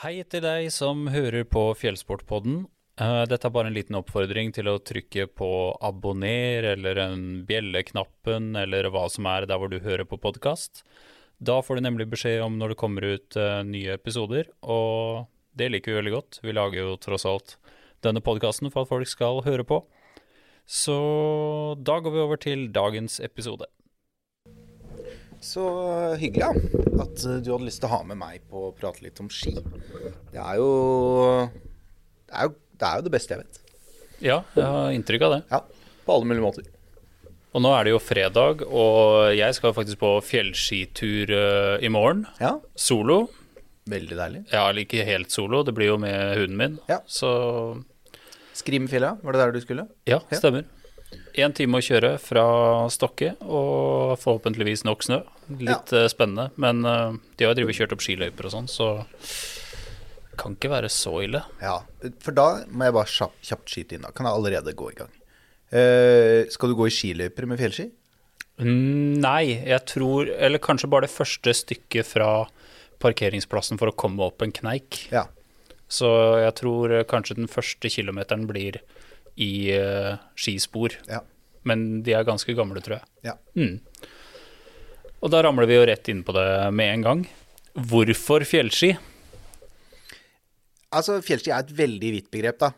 Hei til deg som hører på Fjellsportpodden. Eh, Dette er bare en liten oppfordring til å trykke på abonner eller en bjelleknappen eller hva som er der hvor du hører på podkast. Da får du nemlig beskjed om når det kommer ut eh, nye episoder, og det liker vi veldig godt. Vi lager jo tross alt denne podkasten for at folk skal høre på. Så da går vi over til dagens episode. Så hyggelig ja, at eh, du hadde lyst til å ha med meg på å prate litt om ski. Det er jo det er jo det, er jo det beste jeg vet. Ja, jeg har inntrykk av det. Ja, På alle mulige måter. Og nå er det jo fredag, og jeg skal faktisk på fjellskitur eh, i morgen. Ja, Solo. Veldig deilig. Ja, eller ikke helt solo, det blir jo med hunden min. Ja. Så Skrimfjella, var det der du skulle? ja, Ja. Én time å kjøre fra Stokke, og forhåpentligvis nok snø. Litt ja. spennende. Men eh, de har jo drevet kjørt opp skiløyper og sånn, så kan ikke være så ille. Ja, for da må jeg bare kjapt, kjapt skyte inn. Da kan jeg allerede gå i gang. Eh, skal du gå i skiløyper med fjellski? Mm, Nei, jeg tror Eller kanskje bare det første stykket fra parkeringsplassen for å komme opp en kneik. Ja. Så jeg tror eh, kanskje den første kilometeren blir i uh, skispor. Ja. Men de er ganske gamle, tror jeg. ja. Mm. Og da ramler vi jo rett inn på det med en gang. Hvorfor fjellski? Altså, fjellski er et veldig vidt begrep, da.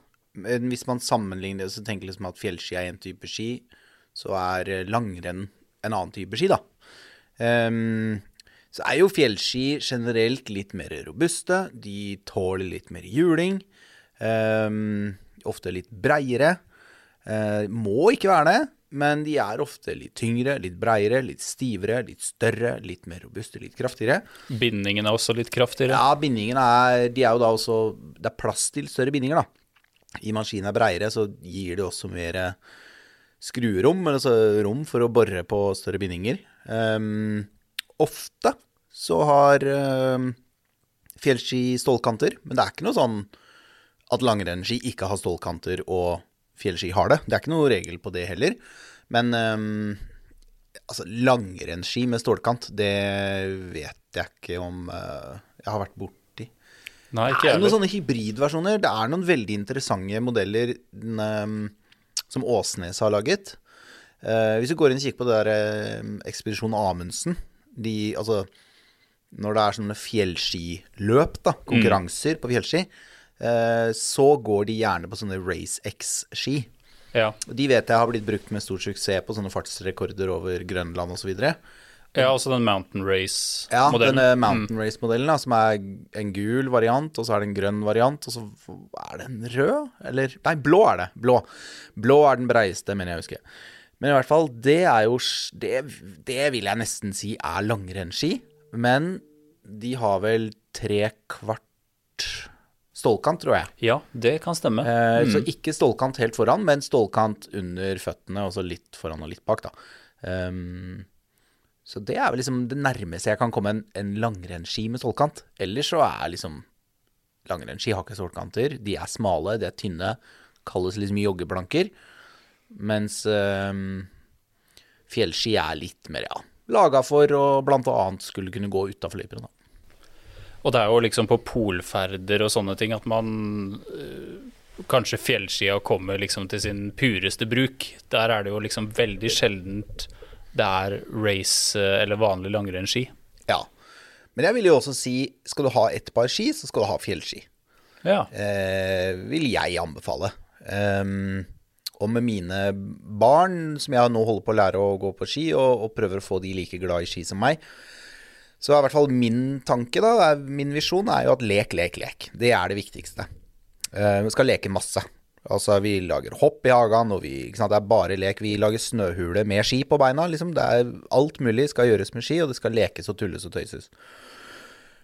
Men hvis man sammenligner det, så tenker liksom at fjellski er en type ski, så er eh, langrenn en annen type ski, da. Um, så er jo fjellski generelt litt mer robuste. De tåler litt mer juling. Ehm, ofte litt breiere. Eh, må ikke være det, men de er ofte litt tyngre, litt breiere, litt stivere, litt større, litt mer robuste, litt kraftigere. Bindingen er også litt kraftigere. Ja, bindingen er De er jo da også Det er plass til større bindinger, da. I maskinen er breiere, så gir det også mer eh, skruerom, eller altså rom for å bore på større bindinger. Um, ofte så har um, fjellski stålkanter, men det er ikke noe sånn at langrennsski ikke har stålkanter og fjellski har det. Det er ikke noe regel på det heller. Men um, altså langrennsski med stålkant, det vet jeg ikke om uh, jeg har vært borti. Nei, Det ikke er jeg jo noen sånne hybridversjoner. Det er noen veldig interessante modeller ehm, som Åsnes har laget. Uh, hvis du går inn og kikker på det der uh, Ekspedisjon Amundsen de, altså, Når det er sånne fjellskiløp, da, konkurranser på fjellski, så går de gjerne på sånne RaceX-ski. Ja. De vet jeg har blitt brukt med stor suksess på sånne fartsrekorder over Grønland osv. ja, også den Mountain Race-modellen. Ja, denne Mountain Race-modellen, som er en gul variant, og så er det en grønn variant, og så er det en rød? Eller Nei, blå er det. Blå. Blå er den breieste, mener jeg å huske. Men i hvert fall, det er jo Det, det vil jeg nesten si er langrennsski. Men de har vel tre kvart stålkant, tror jeg. Ja, det kan stemme. Eh, Så ikke stålkant helt foran, men stålkant under føttene, og så litt foran og litt bak, da. Um, så det er vel liksom det nærmeste jeg kan komme en, en langrennsski med stålkant. Ellers så er liksom Langrennsski har ikke stålkanter. De er smale, de er tynne. Kalles liksom joggeblanker. Mens um, fjellski er litt mer, ja, laga for å blant annet skulle kunne gå utafor løypene, da. Og det er jo liksom på polferder og sånne ting at man øh, Kanskje fjellskia kommer liksom til sin pureste bruk. Der er det jo liksom veldig sjeldent det er race øh, eller vanlig langrennsski. Ja. Men jeg vil jo også si, skal du ha ett par ski, så skal du ha fjellski. Ja. eh, vil jeg anbefale. Um, og med mine barn, som jeg nå holder på å lære å gå på ski, og, og prøver å få de like glad i ski som meg, så i hvert fall min tanke, da, min visjon, er jo at lek, lek, lek. Det er det viktigste. Uh, vi skal leke masse. Altså, vi lager hopp i hagen, og vi, sant, det er bare lek. Vi lager snøhule med ski på beina, liksom. Det er alt mulig skal gjøres med ski, og det skal lekes og tulles og tøyses.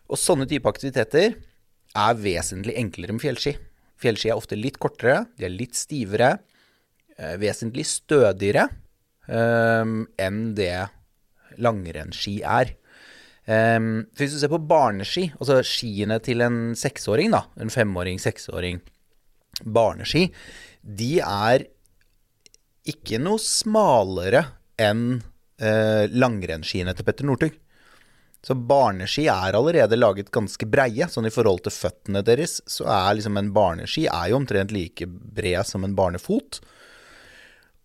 Og sånne type aktiviteter er vesentlig enklere med fjellski. Fjellski er ofte litt kortere, de er litt stivere, eh, vesentlig stødigere eh, enn det langrennsski er. Eh, for hvis du ser på barneski, altså skiene til en seksåring, da, en femåring, seksåring, barneski, de er ikke noe smalere enn eh, langrennsskiene til Petter Northug. Så barneski er allerede laget ganske breie. Sånn i forhold til føttene deres, så er liksom en barneski er jo omtrent like bred som en barnefot.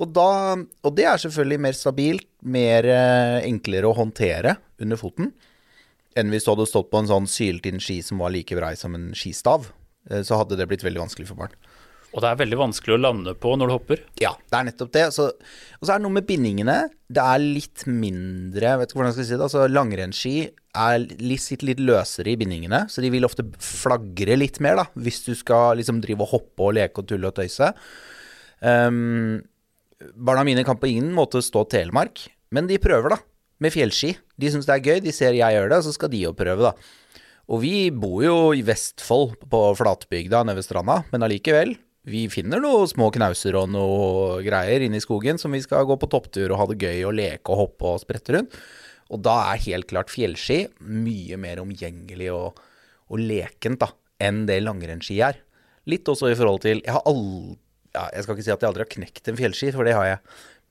Og, da, og det er selvfølgelig mer stabilt, mer eh, enklere å håndtere under foten enn hvis du hadde stått på en sånn syltynn ski som var like brei som en skistav. Eh, så hadde det blitt veldig vanskelig for barn. Og det er veldig vanskelig å lande på når du hopper. Ja, det er nettopp det. Så, og så er det noe med bindingene. Det er litt mindre vet ikke hvordan jeg skal si det, altså Langrennsski er litt, sitter litt løsere i bindingene, så de vil ofte flagre litt mer, da, hvis du skal liksom drive og hoppe og leke og tulle og tøyse. Um, barna mine kan på ingen måte stå Telemark, men de prøver, da, med fjellski. De syns det er gøy, de ser jeg gjør det, så skal de jo prøve, da. Og vi bor jo i Vestfold, på flatbygda nede ved stranda, men allikevel vi finner noen små knauser og noe greier inne i skogen som vi skal gå på topptur og ha det gøy og leke og hoppe og sprette rundt. Og da er helt klart fjellski mye mer omgjengelig og, og lekent da, enn det langrennsski er. Litt også i forhold til Jeg har aldri ja, Jeg skal ikke si at jeg aldri har knekt en fjellski, for det har jeg.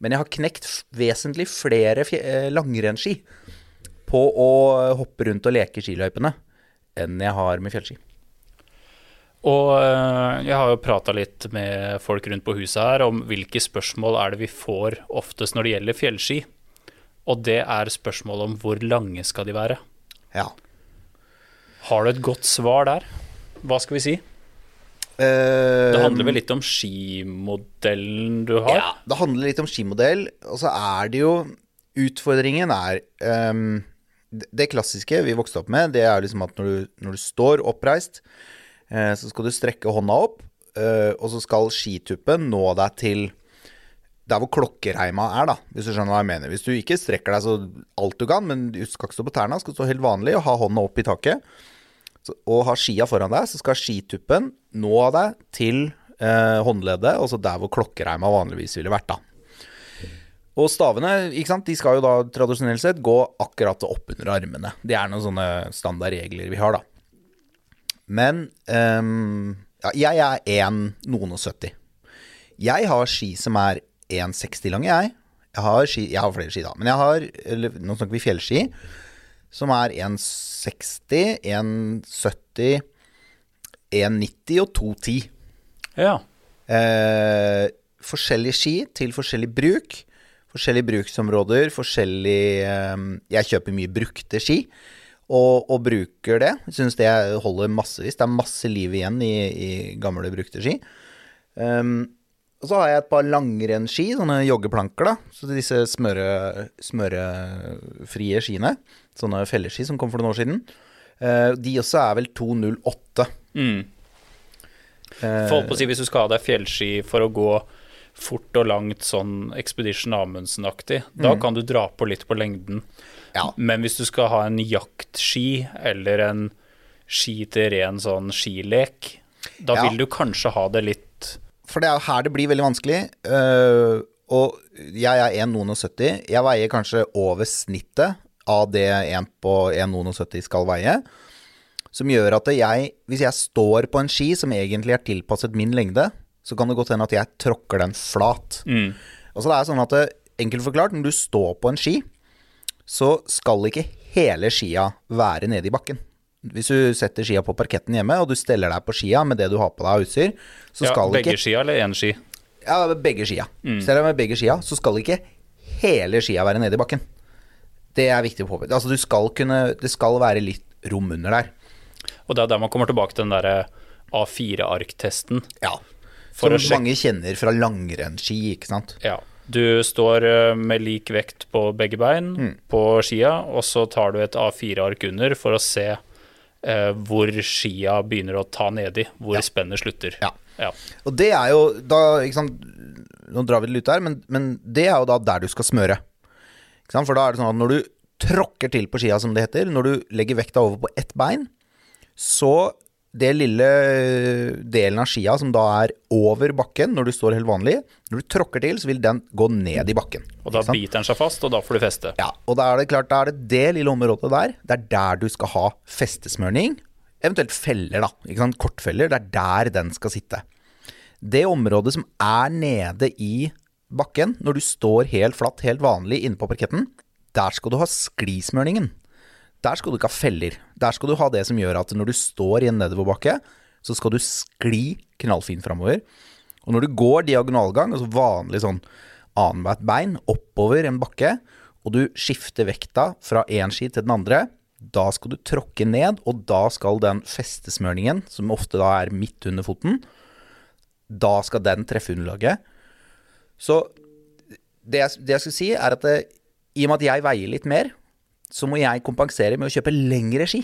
Men jeg har knekt vesentlig flere eh, langrennsski på å hoppe rundt og leke skiløypene enn jeg har med fjellski. Og eh, jeg har jo prata litt med folk rundt på huset her om hvilke spørsmål er det vi får oftest når det gjelder fjellski. Og det er spørsmålet om hvor lange skal de være. Ja. Har du et godt svar der? Hva skal vi si? Uh, det handler vel litt om skimodellen du har? Ja, det handler litt om skimodell. Og så er det jo Utfordringen er um, Det klassiske vi vokste opp med, det er liksom at når du, når du står oppreist uh, så skal du strekke hånda opp, uh, og så skal skituppen nå deg til der hvor klokkereima er, da, hvis du skjønner hva jeg mener. Hvis du ikke strekker deg så alt du kan, men du skal ikke stå på tærne, skal stå helt vanlig og ha hånda opp i taket, og har skia foran deg, så skal skituppen nå deg til eh, håndleddet, altså der hvor klokkereima vanligvis ville vært, da. Og stavene ikke sant, de skal jo da tradisjonelt sett gå akkurat oppunder armene. Det er noen sånne standardregler vi har, da. Men um, ja, jeg er 1,70. Jeg har ski som er 1,60 lange, jeg. Jeg har, ski, jeg har, flere ski, da. Men jeg har eller, Nå snakker vi fjellski. Som er 1,60, 1,70, 1,90 og 2,10. Ja. Eh, forskjellige ski til forskjellig bruk. Forskjellige bruksområder, forskjellig eh, Jeg kjøper mye brukte ski og, og bruker det. Syns det holder massevis. Det er masse liv igjen i, i gamle, brukte ski. Um, og så har jeg et par langrennsski, sånne joggeplanker, da. Så disse smøre, smørefrie skiene. Sånne felleski som kom for noen år siden. Uh, de også er vel 208. Mm. Uh, på å si, hvis du skal ha deg fjellski for å gå fort og langt sånn Expedition Amundsen-aktig, mm. da kan du dra på litt på lengden. Ja. Men hvis du skal ha en jaktski eller en ski til ren sånn skilek, da ja. vil du kanskje ha det litt For det er her det blir veldig vanskelig. Uh, og jeg er 1,70. Jeg veier kanskje over snittet av det en på 1,70 skal veie. Som gjør at jeg, hvis jeg står på en ski som egentlig er tilpasset min lengde, så kan det godt hende at jeg tråkker den flat. Mm. Så det er sånn at Enkelt forklart, når du står på en ski, så skal ikke hele skia være nede i bakken. Hvis du setter skia på parketten hjemme, og du steller deg på skia med det du har på deg av utstyr, så ja, skal begge ikke Begge skia eller én ski? Ja, begge skia. Mm. Steller deg med begge skia, så skal ikke hele skia være nede i bakken. Det er viktig å påpeke. Altså, du skal kunne Det skal være litt rom under der. Og det er der man kommer tilbake til den derre A4-ark-testen. Ja. Som mange kjenner fra langrennsski, ikke sant. Ja. Du står eh, med lik vekt på begge bein mm. på skia, og så tar du et A4-ark under for å se eh, hvor skia begynner å ta nedi, hvor ja. spennet slutter. Ja. ja. Og det er jo da sant, Nå drar vi det ut der, men, men, det er jo da der du skal smøre. For da er det sånn at når du tråkker til på skia, som det heter, når du legger vekta over på ett bein, så det lille delen av skia som da er over bakken når du står helt vanlig, når du tråkker til, så vil den gå ned i bakken. Og da biter den seg fast, og da får du feste. Ja, og da er det klart, da er det det lille området der, det er der du skal ha festesmørning. Eventuelt feller, da. Ikke sant? Kortfeller. Det er der den skal sitte. Det området som er nede i bakken, når du står helt flatt, helt vanlig inne på parketten, der skal du ha sklismørningen. Der skal du ikke ha feller. Der skal du ha det som gjør at når du står i en nedoverbakke, så skal du skli knallfint framover. Og når du går diagonalgang, altså vanlig sånn annethvert bein, oppover en bakke, og du skifter vekta fra én ski til den andre, da skal du tråkke ned, og da skal den festesmørningen, som ofte da er midt under foten, da skal den treffe underlaget. Så det jeg, det jeg skulle si, er at det, i og med at jeg veier litt mer, så må jeg kompensere med å kjøpe lengre ski.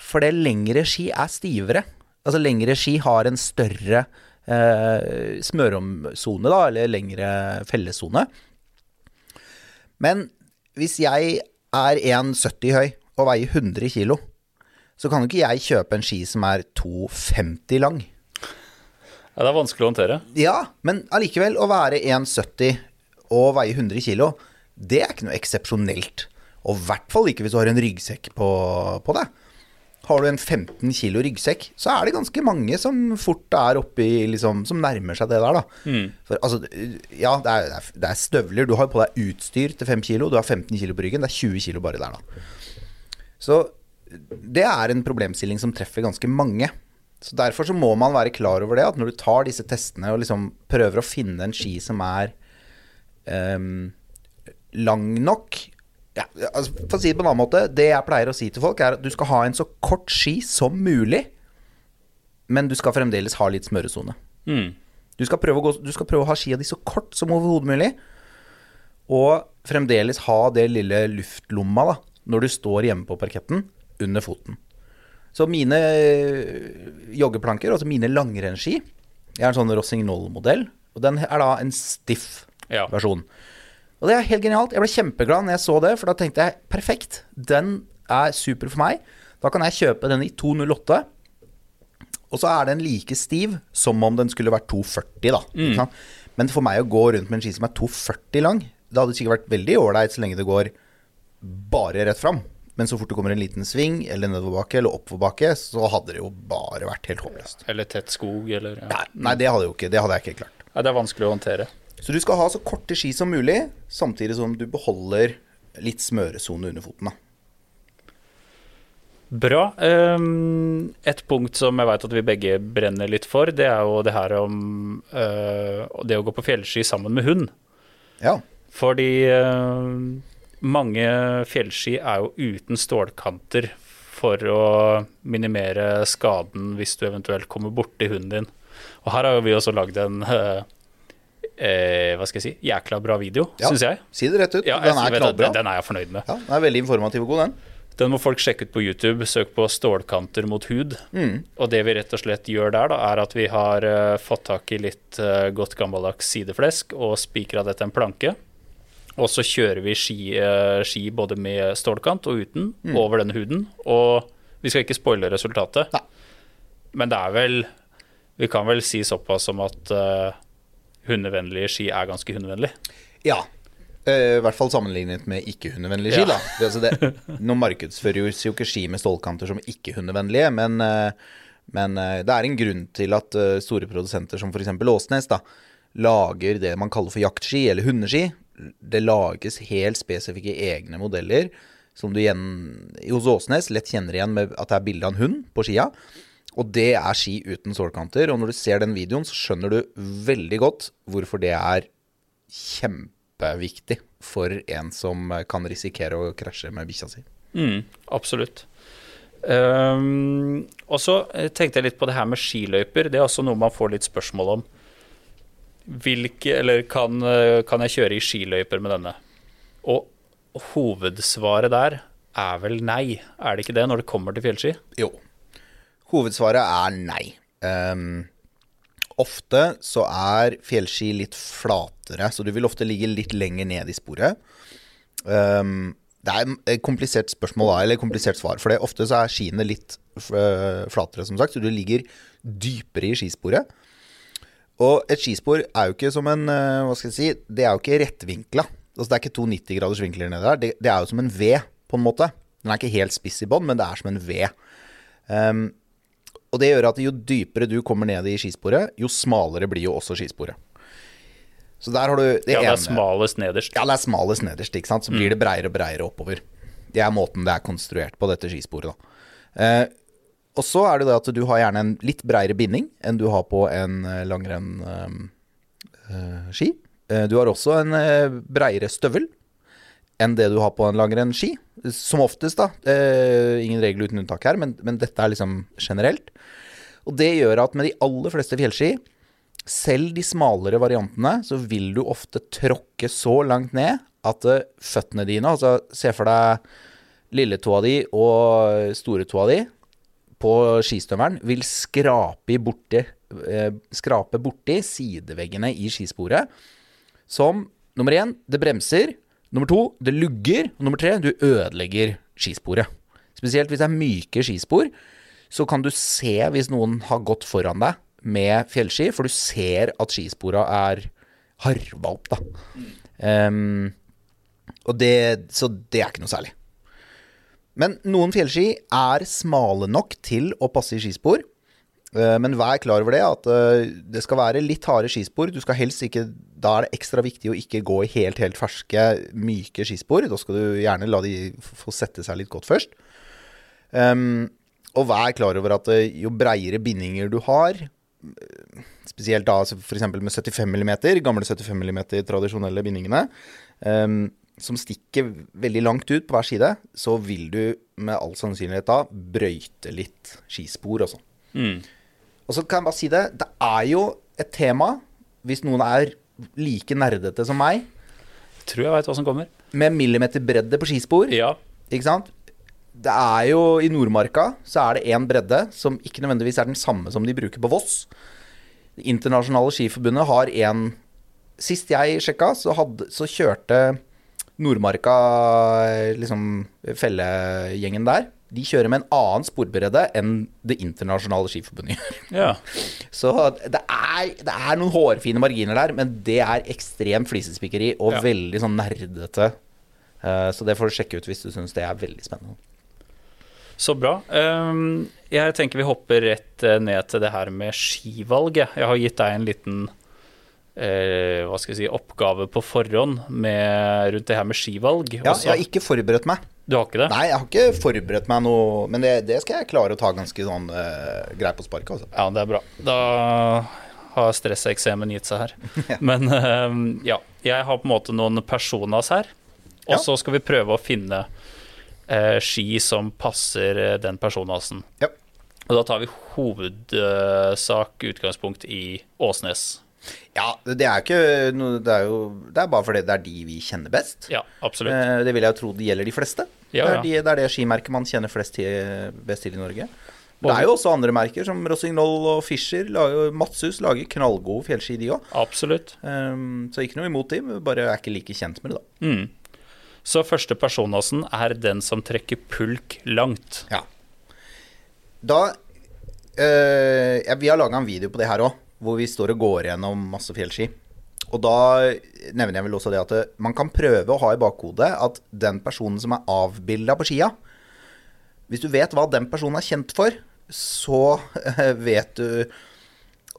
For det lengre ski er stivere. Altså lengre ski har en større eh, smøromsone, da, eller lengre fellessone. Men hvis jeg er 1,70 høy og veier 100 kilo, så kan jo ikke jeg kjøpe en ski som er 2,50 lang. Ja, det er vanskelig å håndtere. Ja, men allikevel, å være 1,70 og veie 100 kilo, det er ikke noe eksepsjonelt. Og i hvert fall ikke hvis du har en ryggsekk på, på deg. Har du en 15 kilo ryggsekk, så er det ganske mange som fort er oppi liksom, Som nærmer seg det der, da. For altså, ja, det er, det er støvler. Du har på deg utstyr til 5 kilo, du har 15 kilo på ryggen. Det er 20 kilo bare der, da. Så det er en problemstilling som treffer ganske mange. Så Derfor så må man være klar over det, at når du tar disse testene og liksom prøver å finne en ski som er um, lang nok ja, altså, For å si det på en annen måte, det jeg pleier å si til folk, er at du skal ha en så kort ski som mulig, men du skal fremdeles ha litt smøresone. Mm. Du skal gå, du skal prøve å ha skia di så kort som overhodet mulig, og fremdeles ha det lille luftlomma da, når du står hjemme på parketten, under foten. Så mine øh, joggeplanker, altså mine langrennsski, jeg er en sånn Rossignol-modell, og den er da en stiff Ja. versjon. Og det er helt genialt. Jeg ble kjempeglad når jeg så det, for da tenkte jeg perfekt, den er super for meg. Da kan jeg kjøpe den i 208. Og så er den like stiv som om den skulle vært 240, da. Mm. sant? Men for meg å gå rundt med en ski som er 240 lang, det hadde sikkert vært veldig ålreit så lenge det går bare rett fram. Men så fort det kommer en liten sving, eller nedoverbakke, eller oppoverbakke, så hadde det jo bare vært helt håpløst. Eller tett skog, eller ja. Nei, nei, det hadde jo ikke, det hadde jeg ikke klart. Nei, Det er vanskelig å håndtere. Så du skal ha så korte ski som mulig, samtidig som du beholder litt smøresone under foten. da. Bra. Um, et punkt som jeg vet at vi begge brenner litt for, det er jo det her om uh, det å gå på fjellski sammen med hund. Ja. Fordi uh, mange fjellski er jo uten stålkanter for å minimere skaden hvis du eventuelt kommer borti hunden din. Og her har jo vi også lagd en eh, eh, hva skal jeg si, jækla bra video, Ja. syns jeg. Si det rett ut. Ja, den er knallbra. Den, den er jeg fornøyd med. Ja, den er veldig informativ og god, den. Den må folk sjekke ut på YouTube. Søk på 'stålkanter mot hud'. Mm. Og det vi rett og slett gjør der, da, er at vi har uh, fått tak i litt uh, godt gammeldags sideflesk og spikra det til en planke. Og så kjører vi ski, uh, ski både med stålkant og uten Mm. over denne huden. Og vi skal ikke spoile resultatet, Nei. men det er vel Vi kan vel si såpass som at hundevennlige ski er ganske hundevennlig. Ja. Eh, I hvert fall sammenlignet med ikke-hundevennlige ski. Ja. da. Altså det, nå markedsføres jo ikke ski med stålkanter som ikke-hundevennlige, men, eh, men eh, det er en grunn til at store produsenter som f.eks. Åsnes da, lager det man kaller for jaktski eller hundeski. Det lages helt spesifikke egne modeller som du igjen hos Åsnes lett kjenner igjen med at det er bilde av en hund på skia. Og det er ski uten sålkanter. Og når du ser den videoen, så skjønner du veldig godt hvorfor det er kjempeviktig for en som kan risikere å krasje med bikkja si. Mm, absolutt. Um, og så eh, tenkte jeg litt på det her med skiløyper. Det er også noe man får litt spørsmål om. Hvilke, eller kan, eh, kan jeg kjøre i skiløyper med denne? Og hovedsvaret der er vel nei, er det ikke det, når det kommer til fjellski? Jo. Hovedsvaret er nei. Um, ofte så er fjellski litt flatere, så du vil ofte ligge litt lenger ned i sporet. Um, det er et komplisert spørsmål eller et komplisert svar, for ofte så er skiene litt eh, flatere, som sagt, så du ligger dypere i skisporet. Og et skispor er jo ikke som en eh, Hva skal jeg si Det er jo ikke rettvinkla. Altså, det er ikke to 90-graders vinkler nedi der. Det, det er jo som en V, på en måte. Den er ikke helt spiss i bånn, men det er som en V. Ehm, og det gjør at jo dypere du kommer ned i skisporet, jo smalere blir jo også skisporet. Så der har du det Ja, det er smalest nederst. Ja, det er smalest nederst, ikke sant. Så blir det breiere og breiere oppover. Det er måten det er konstruert på, dette skisporet. da. Eh, og så er det det at du har gjerne en litt breiere binding enn du har på en eh, langrenn-ski. Eh, du har også en eh, breiere støvel enn det du har på en langrennsski. Som oftest, da. Eh, ingen regel uten unntak her, men, men dette er liksom generelt. Og det gjør at med de aller fleste fjellski, selv de smalere variantene, så vil du ofte tråkke så langt ned at eh, føttene dine, altså se for deg lilletåa di og storetåa di på skistøvelen, vil skrape borti, eh, skrape borti sideveggene i skisporet. Som nummer én, det bremser. Nummer to, det lugger. Og nummer tre, du ødelegger skisporet. Spesielt hvis det er myke skispor, så kan du se hvis noen har gått foran deg med fjellski, for du ser at skispora er harva opp, da. Um, og det, så det er ikke noe særlig. Men noen fjellski er smale nok til å passe i skispor. Eh, men vær klar over det, at eh, det skal være litt harde skispor. Du skal helst ikke, Da er det ekstra viktig å ikke gå i helt, helt ferske, myke skispor. Da skal du gjerne la de få sette seg litt godt først. Um, og vær klar over at eh, jo breiere bindinger du har, spesielt da f.eks. med 75 mm, gamle 75 mm tradisjonelle bindingene, um, som stikker veldig langt ut på hver side, så vil du med all sannsynlighet da brøyte litt skispor, altså. Mm. Og så kan jeg bare si det, det er jo et tema, hvis noen er like nerdete som meg, Tror jeg veit hva som kommer. med millimeterbredde på skispor, Ja. ikke sant? Det er jo I Nordmarka så er det én bredde som ikke nødvendigvis er den samme som de bruker på Voss. Det internasjonale skiforbundet har én Sist jeg sjekka, så, hadde, så kjørte Nordmarka, liksom fellegjengen der, de kjører med en annen sporbredde enn det internasjonale skiforbundet gjør. ja. Så det er, det er noen hårfine marginer der, men det er ekstremt flisespikkeri og Ja. veldig sånn nerdete. Uh, Så det får du sjekke ut hvis du syns det er veldig spennende. Så bra. Um, jeg tenker vi hopper rett eh, ned til det her med skivalget. jeg. Har gitt deg en liten eh, hva skal jeg si, oppgave på forhånd med, rundt det her med skivalg. Ja, jeg har ikke forberedt meg. Du har ikke det? Nei, jeg har ikke forberedt meg noe, men det, det skal jeg klare å ta ganske sånn uh, greit på sparket, altså. Ja, det er bra. Da har stresseksemen gitt seg her. Men uh, ja, jeg har på en måte noen personas her. Og Ja. så skal vi prøve å finne uh, ski som passer eh, den personasen. Ja. Og da tar vi hovedsak utgangspunkt i Åsnes. Ja, det er ikke Det er jo Det er bare fordi det er de vi kjenner best. Ja, absolutt. Eh, Det vil jeg jo tro det gjelder de fleste. Ja, det, er de, det er det skimerket man kjenner flest til, best til i Norge. Det er jo også andre merker, som Rossignol og Fischer. Lager, Matshus lager knallgode fjellski, de òg. Absolutt. så ikke noe imot dem, bare er ikke like kjent med det, da. Mm. Så første personåsen er den som trekker pulk langt. Ja. Da øh, ja, Vi har laga en video på det her òg, hvor vi står og går gjennom masse fjellski. Og da nevner jeg vel også det at eh, man kan prøve å ha i bakhodet at den personen som er avbilda på skia Hvis du vet hva den personen er kjent for, så eh, vet du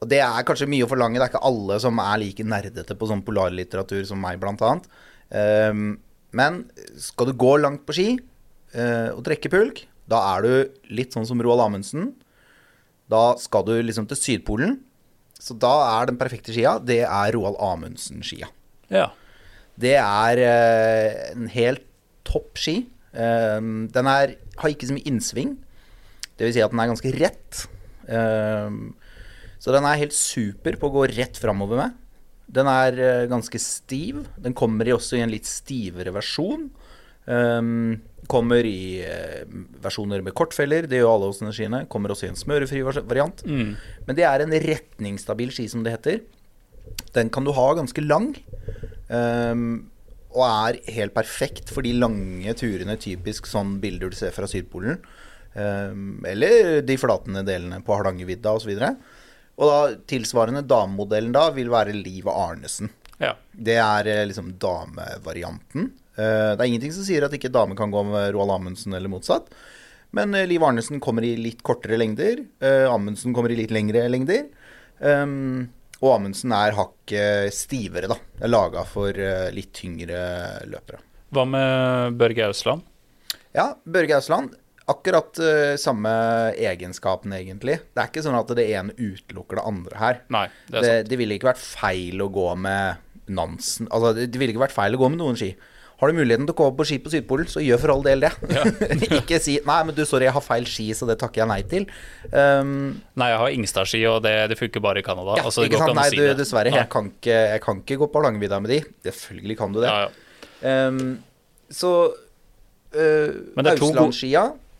Og det er kanskje mye å forlange, det er ikke alle som er like nerdete på sånn polarlitteratur som meg, blant annet. Um, men skal du gå langt på ski eh, og trekke pulk, da er du litt sånn som Roald Amundsen. Da skal du liksom til Sydpolen. Så da er den perfekte skia, det er Roald Amundsen-skia. Ja. Det er eh, en helt topp ski. Eh, den er, har ikke så mye innsving. Det vil si at den er ganske rett. Eh, så den er helt super på å gå rett framover med. Den er uh, ganske stiv. Den kommer i også i en litt stivere versjon. Um, kommer i eh, versjoner med kortfeller, det gjør alle hos energiene. skiene. Kommer også i en smørefri variant. Mm. Men det er en retningsstabil ski, som det heter. Den kan du ha ganske lang. Um, og er helt perfekt for de lange turene, typisk sånn bilder du ser fra Sydpolen. Um, eller de flatende delene på Hardangervidda osv. Og da tilsvarende damemodellen da vil være Liv Arnesen. ja. Det er eh, liksom damevarianten. Eh, Det er ingenting som sier at ikke dame kan gå med Roald Amundsen eller motsatt. Men eh, Liv Arnesen kommer i litt kortere lengder. eh, Amundsen kommer i litt lengre lengder. Um, og Amundsen er hakket stivere, da. Det laga for litt tyngre løpere. Hva med Børge Ausland? Ja, Børge Ausland. Akkurat uh, samme egenskapen, egentlig. Det er ikke sånn at det ene utelukker det andre her. Nei, det er Det, sant. det ville ikke vært feil å gå med Nansen Altså, det det ville ikke vært feil å gå med noen ski. Har du muligheten til å gå på ski på Sydpolen, så gjør for all del det. ikke si 'nei, men du, sorry, jeg har feil ski, så det takker jeg nei til'. Um, Nei, jeg har Ingstad-ski, og det, det funker bare i Canada. ja, altså, ikke sant? Nei, si du, dessverre. Jeg kan, ikke, jeg kan ikke gå på Hardangervidda med de. Selvfølgelig kan du det. Ja, ja. Um, så uh,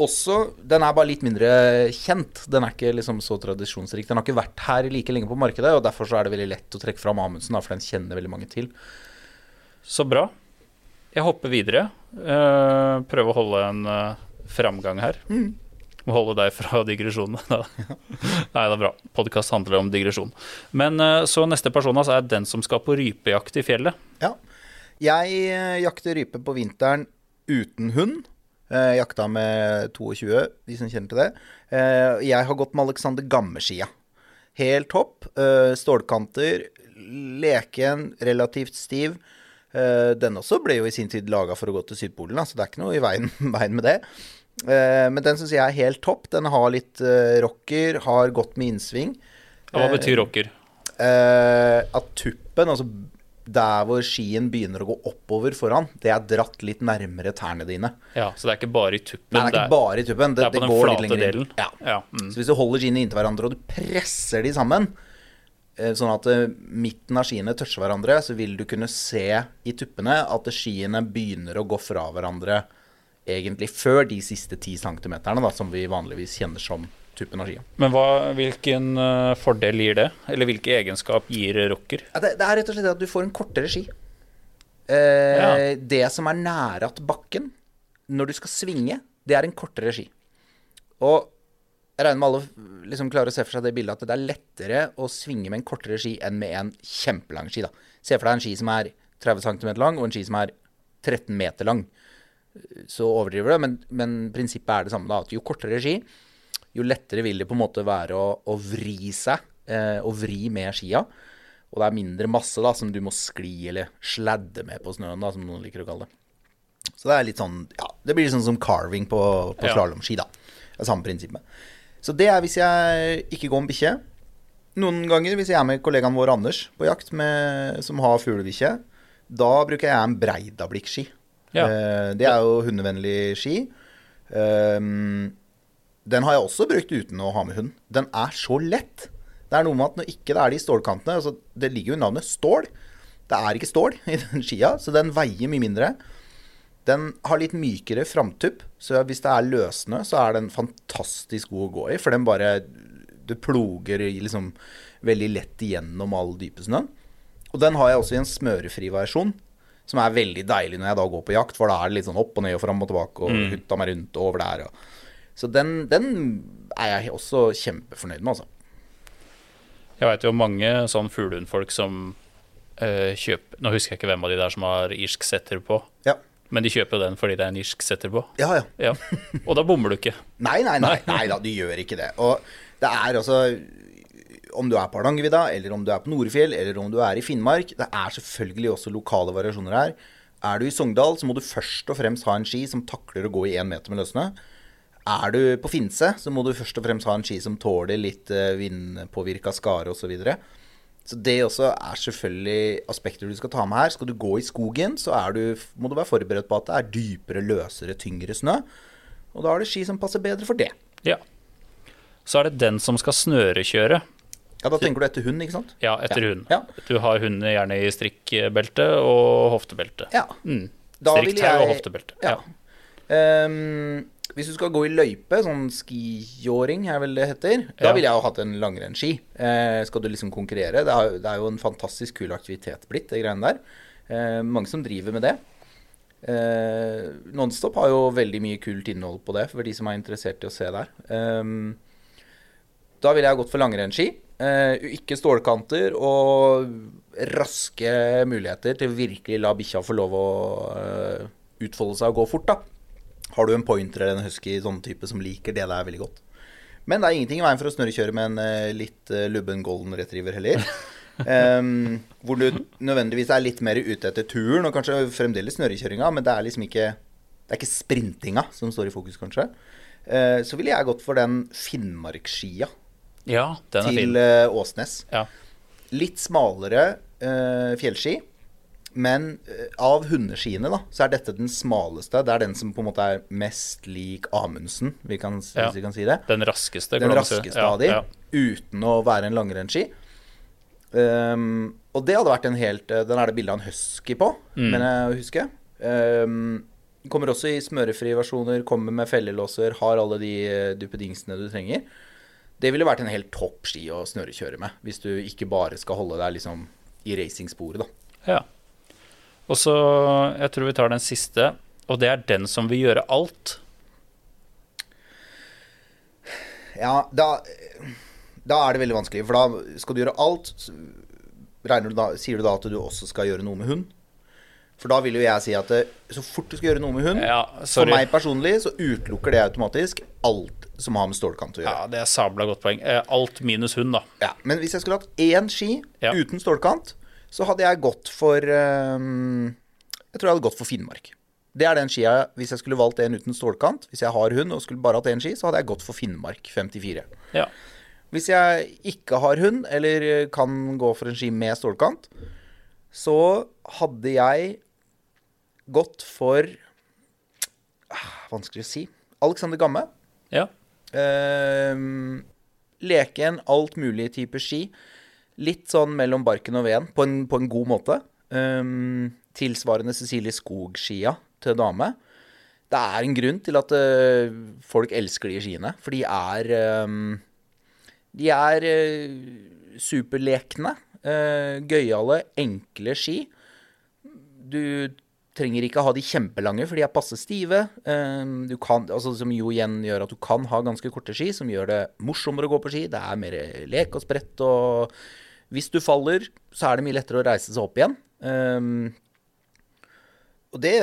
også Den er bare litt mindre kjent. Den er ikke liksom så tradisjonsrik. Den har ikke vært her like lenge på markedet, og derfor så er det veldig lett å trekke fram Amundsen, for den kjenner veldig mange til. Så bra. Jeg hopper videre. Uh, prøve å holde en uh, framgang her. Mm. Må holde deg fra digresjonene. Nei, det er bra. Podkast handler om digresjon. Men eh, så neste person altså, er den som skal på rypejakt i fjellet. Ja. Jeg eh, jakter rype på vinteren uten hund. Jeg jakta med 22, de som kjenner til det. Eh, jeg har gått med Alexander Gammeskia. Helt topp. Eh, stålkanter. Leken, relativt stiv. Eh, den også ble jo i sin tid laga for å gå til Sydpolen, så så det er ikke noe i veien, veien med det. Eh, men den syns jeg er helt topp. Den har litt eh, rocker, har gått med innsving. Hva betyr rocker? At tuppen, altså der hvor skien begynner å gå oppover foran, det er dratt litt nærmere tærne dine. Ja, Så det er ikke bare i tuppen? Nei, det er ikke bare i tuppen. Det, det er på den går flate delen? Ja. Ja, mm. Så hvis du holder skiene inntil hverandre og du presser de sammen, sånn at eh, midten av skiene toucher hverandre, så vil du kunne se i tuppene at skiene begynner å gå fra hverandre egentlig før de siste ti centimeterne, da, som vi vanligvis kjenner som tuppen av skia. Men hva, hvilken eh, fordel gir det? Eller hvilken egenskap gir rocker? Ja, det, det er rett og slett at du får en kortere ski. Eh, Ja. Det som er nære at bakken, når du skal svinge, det er en kortere ski. Og jeg regner med alle liksom klarer å se for seg det bildet at det er lettere å svinge med en kortere ski enn med en kjempelang ski. da. Se for deg en ski som er 30 cm lang, og en ski som er 13 meter lang. Så overdriver det, men, men prinsippet er det samme. da, at Jo kortere ski, jo lettere vil det på en måte være å, å vri seg, eh, å vri med skia. Og det er mindre masse da, som du må skli eller sladde med på snøen, da, som noen liker å kalle det. Så det er litt sånn, ja, det blir sånn som carving på, på slalåmski, da. Det er samme prinsippet. Så det er hvis jeg ikke går med bikkje. Noen ganger hvis jeg er med kollegaen vår Anders på jakt, med, som har fuglebikkje, da bruker jeg en Breidablikk-ski. Ja. Eh, det er jo hundevennlig ski. Ehm, den har jeg også brukt uten å ha med hund. Den er så lett. Det er noe med at når ikke det er de stålkantene altså Det ligger jo i navnet stål. Det er ikke stål i den skia, så den veier mye mindre. Den har litt mykere framtupp, så hvis det er løssnø, så er den fantastisk god å gå i. For den bare Du ploger liksom veldig lett igjennom all dypesnøen. Og den har jeg også i en smørefri versjon, som er veldig deilig når jeg da går på jakt, for da er det litt sånn opp og ned og fram og tilbake og hutta meg rundt og over der. Og. Så den, den er jeg også kjempefornøyd med, altså. Jeg veit jo mange sånn fuglehundfolk som øh, kjøper Nå husker jeg ikke hvem av de der som har irsk setter på, Ja. Men de kjøper den fordi det er en irsk setter på. Ja, ja. Ja. Og da bommer du ikke. Nei, nei, nei, nei da, du gjør ikke det. Og det er altså Om du er på Hardangervidda, eller om du er på Nordfjell, eller om du er i Finnmark, det er selvfølgelig også lokale variasjoner her. Er du i Sogndal, så må du først og fremst ha en ski som takler å gå i én meter med løssnø. Er du på Finse, så må du først og fremst ha en ski som tåler litt eh, vindpåvirka skare osv. Så, videre. Så det også er selvfølgelig aspekter du skal ta med her. Skal du gå i skogen, så du, må du være forberedt på at det er dypere, løsere, tyngre snø. Og da er det ski som passer bedre for det. Ja. Så er det den som skal snørekjøre. Ja, Da tenker du etter hund, ikke sant? Ja, etter Ja. hund. Ja. Du har hundene gjerne i strikkbelte og hoftebelte. Ja. Mm. Strikktau og hoftebelte. Ja. Ja. Ehm, hvis du skal gå i løype, sånn skijåring er vel det heter, da Ja. ville jeg jo hatt en langrennsski. Eh, skal du liksom konkurrere? Det er, det er jo en fantastisk kul aktivitet blitt, det greiene der. Eh, mange som driver med det. Eh, Nonstop har jo veldig mye kult innhold på det, for de som er interessert i å se der. Ehm, da ville jeg gått for langrennsski. Eh, ikke stålkanter og raske muligheter til virkelig la bikkja få lov å eh, utfolde seg og gå fort. da. Har du en pointer eller en husky sånn type som liker det, det er veldig godt. Men det er ingenting i veien for å snørrekjøre med en eh, litt eh, lubben golden retriever heller. um, hvor du nødvendigvis er litt mer ute etter turen, og kanskje fremdeles snørrekjøringa, men det er liksom ikke Det er ikke sprintinga som står i fokus, kanskje. Uh, så ville jeg gått for den Finnmarksskia Ja, den til fin. Åsnes. Ja. Litt smalere uh, fjellski. Men eh, av hundeskiene, da, så er dette den smaleste. Det er den som på en måte er mest lik Amundsen, vi kan, Ja. hvis vi kan si det. Den raskeste. Den raskeste Ja, av de, ja. uten å være en langrennsski. Um, og det hadde vært en helt eh, Den er det bilde av en husky på, Mm. men jeg husker. huske. Ehm, kommer også i smørefrie versjoner, kommer med fellelåser, har alle de eh, duppedingsene du trenger. Det ville vært en helt topp ski å snørekjøre med, hvis du ikke bare skal holde deg liksom i racingsporet, da. Ja. Og så, jeg tror vi tar den siste, og det er den som vil gjøre alt. Ja, da, da er det veldig vanskelig, for da skal du gjøre alt. du da, sier du da at du også skal gjøre noe med hund? For da vil jo jeg si at det, så fort du skal gjøre noe med hund Ja, For meg personlig så utelukker det automatisk alt som har med stålkant å gjøre. Ja, det er sabla godt poeng. Eh, Alt minus hund, da. Ja, men hvis jeg skulle hatt én ski Ja. uten stålkant, så hadde jeg gått for ehm, Jeg tror jeg hadde gått for Finnmark. Det er den skia Hvis jeg skulle valgt en uten stålkant, hvis jeg har hund og skulle bare hatt én ski, så hadde jeg gått for Finnmark 54. Ja. Hvis jeg ikke har hund, eller kan gå for en ski med stålkant, så hadde jeg gått for ah, Vanskelig å si. Alexander Gamme. ja. Uh, leke en alt mulig type ski. Litt sånn mellom barken og veden, på på en god måte. Um, tilsvarende Cecilie Skog-skia til dame. Det er en grunn til at uh, folk elsker de skiene, for de er um, De er uh, superlekne, uh, gøyale, enkle ski. Du trenger ikke ha de kjempelange, for de er passe stive. Eh, kan, altså, som jo igjen gjør at du kan ha ganske korte ski, som gjør det morsommere å gå på ski. Det er mer lek og sprett, og hvis du faller, så er det mye lettere å reise seg opp igjen. Eh, det,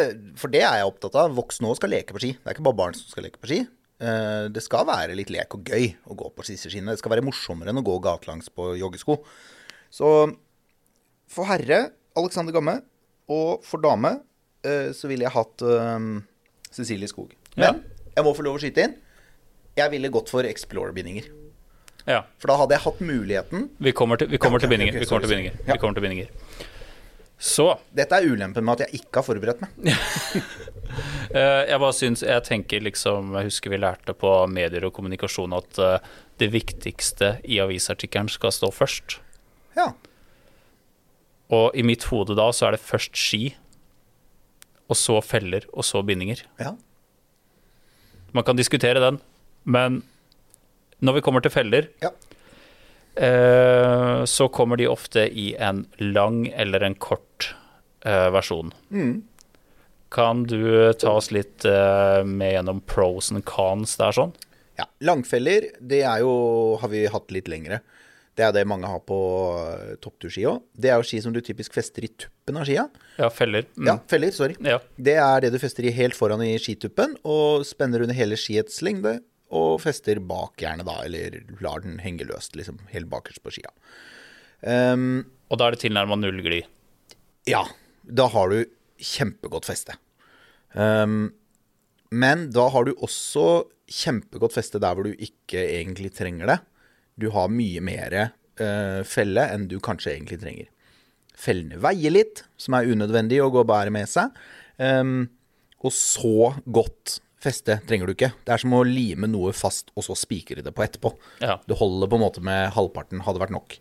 for det er jeg opptatt av. Voksne òg skal leke på ski. Det er ikke bare barn som skal leke på ski. Eh, Det skal være litt lek og gøy å gå på disse. Det skal være morsommere enn å gå gatelangs på joggesko. Så for herre, Alexander Gamme, og for dame, så ville jeg hatt um, Cecilie Skog. Ja. Men jeg må få lov å skyte inn. Jeg ville gått for Explorer-bindinger. ja. For da hadde jeg hatt muligheten Vi kommer til, vi kommer Ja, okay, til bindinger. ok, vi kommer til bindinger. Ja. Vi kommer til bindinger. Så Dette er ulempen med at jeg ikke har forberedt meg. eh, jeg bare syns Jeg tenker liksom Jeg husker vi lærte på medier og kommunikasjon at eh, det viktigste i avisartikkelen skal stå først. Ja. Og i mitt hode da så er det først ski, og så feller, og så bindinger. ja. Man kan diskutere den, men når vi kommer til feller, Ja. eh, så kommer de ofte i en lang eller en kort eh, versjon. Mm. Kan du ta oss litt eh, med gjennom pros and cons der sånn? Ja, Langfeller, det er jo, har vi hatt litt lengre. Det er det mange har på uh, toppturski òg. Det er jo ski som du typisk fester i tuppen av skia. Ja, feller. Mm. Ja, feller, sorry. Ja. Det er det du fester i helt foran i skituppen, og spenner under hele skiets lengde, og fester bak gjerne da, eller lar den henge løst, liksom, helt bakerst på skia. Um, Og da er det tilnærma null glid. ja, da har du kjempegodt feste. Um, men da har du også kjempegodt feste der hvor du ikke egentlig trenger det. Du har mye mer eh, felle enn du kanskje egentlig trenger. Fellene veier litt, som er unødvendig å gå og bære med seg. Um, og så godt feste trenger du ikke. Det er som å lime noe fast og så spikre det på etterpå. Ja. Du holder på en måte med halvparten, hadde vært nok.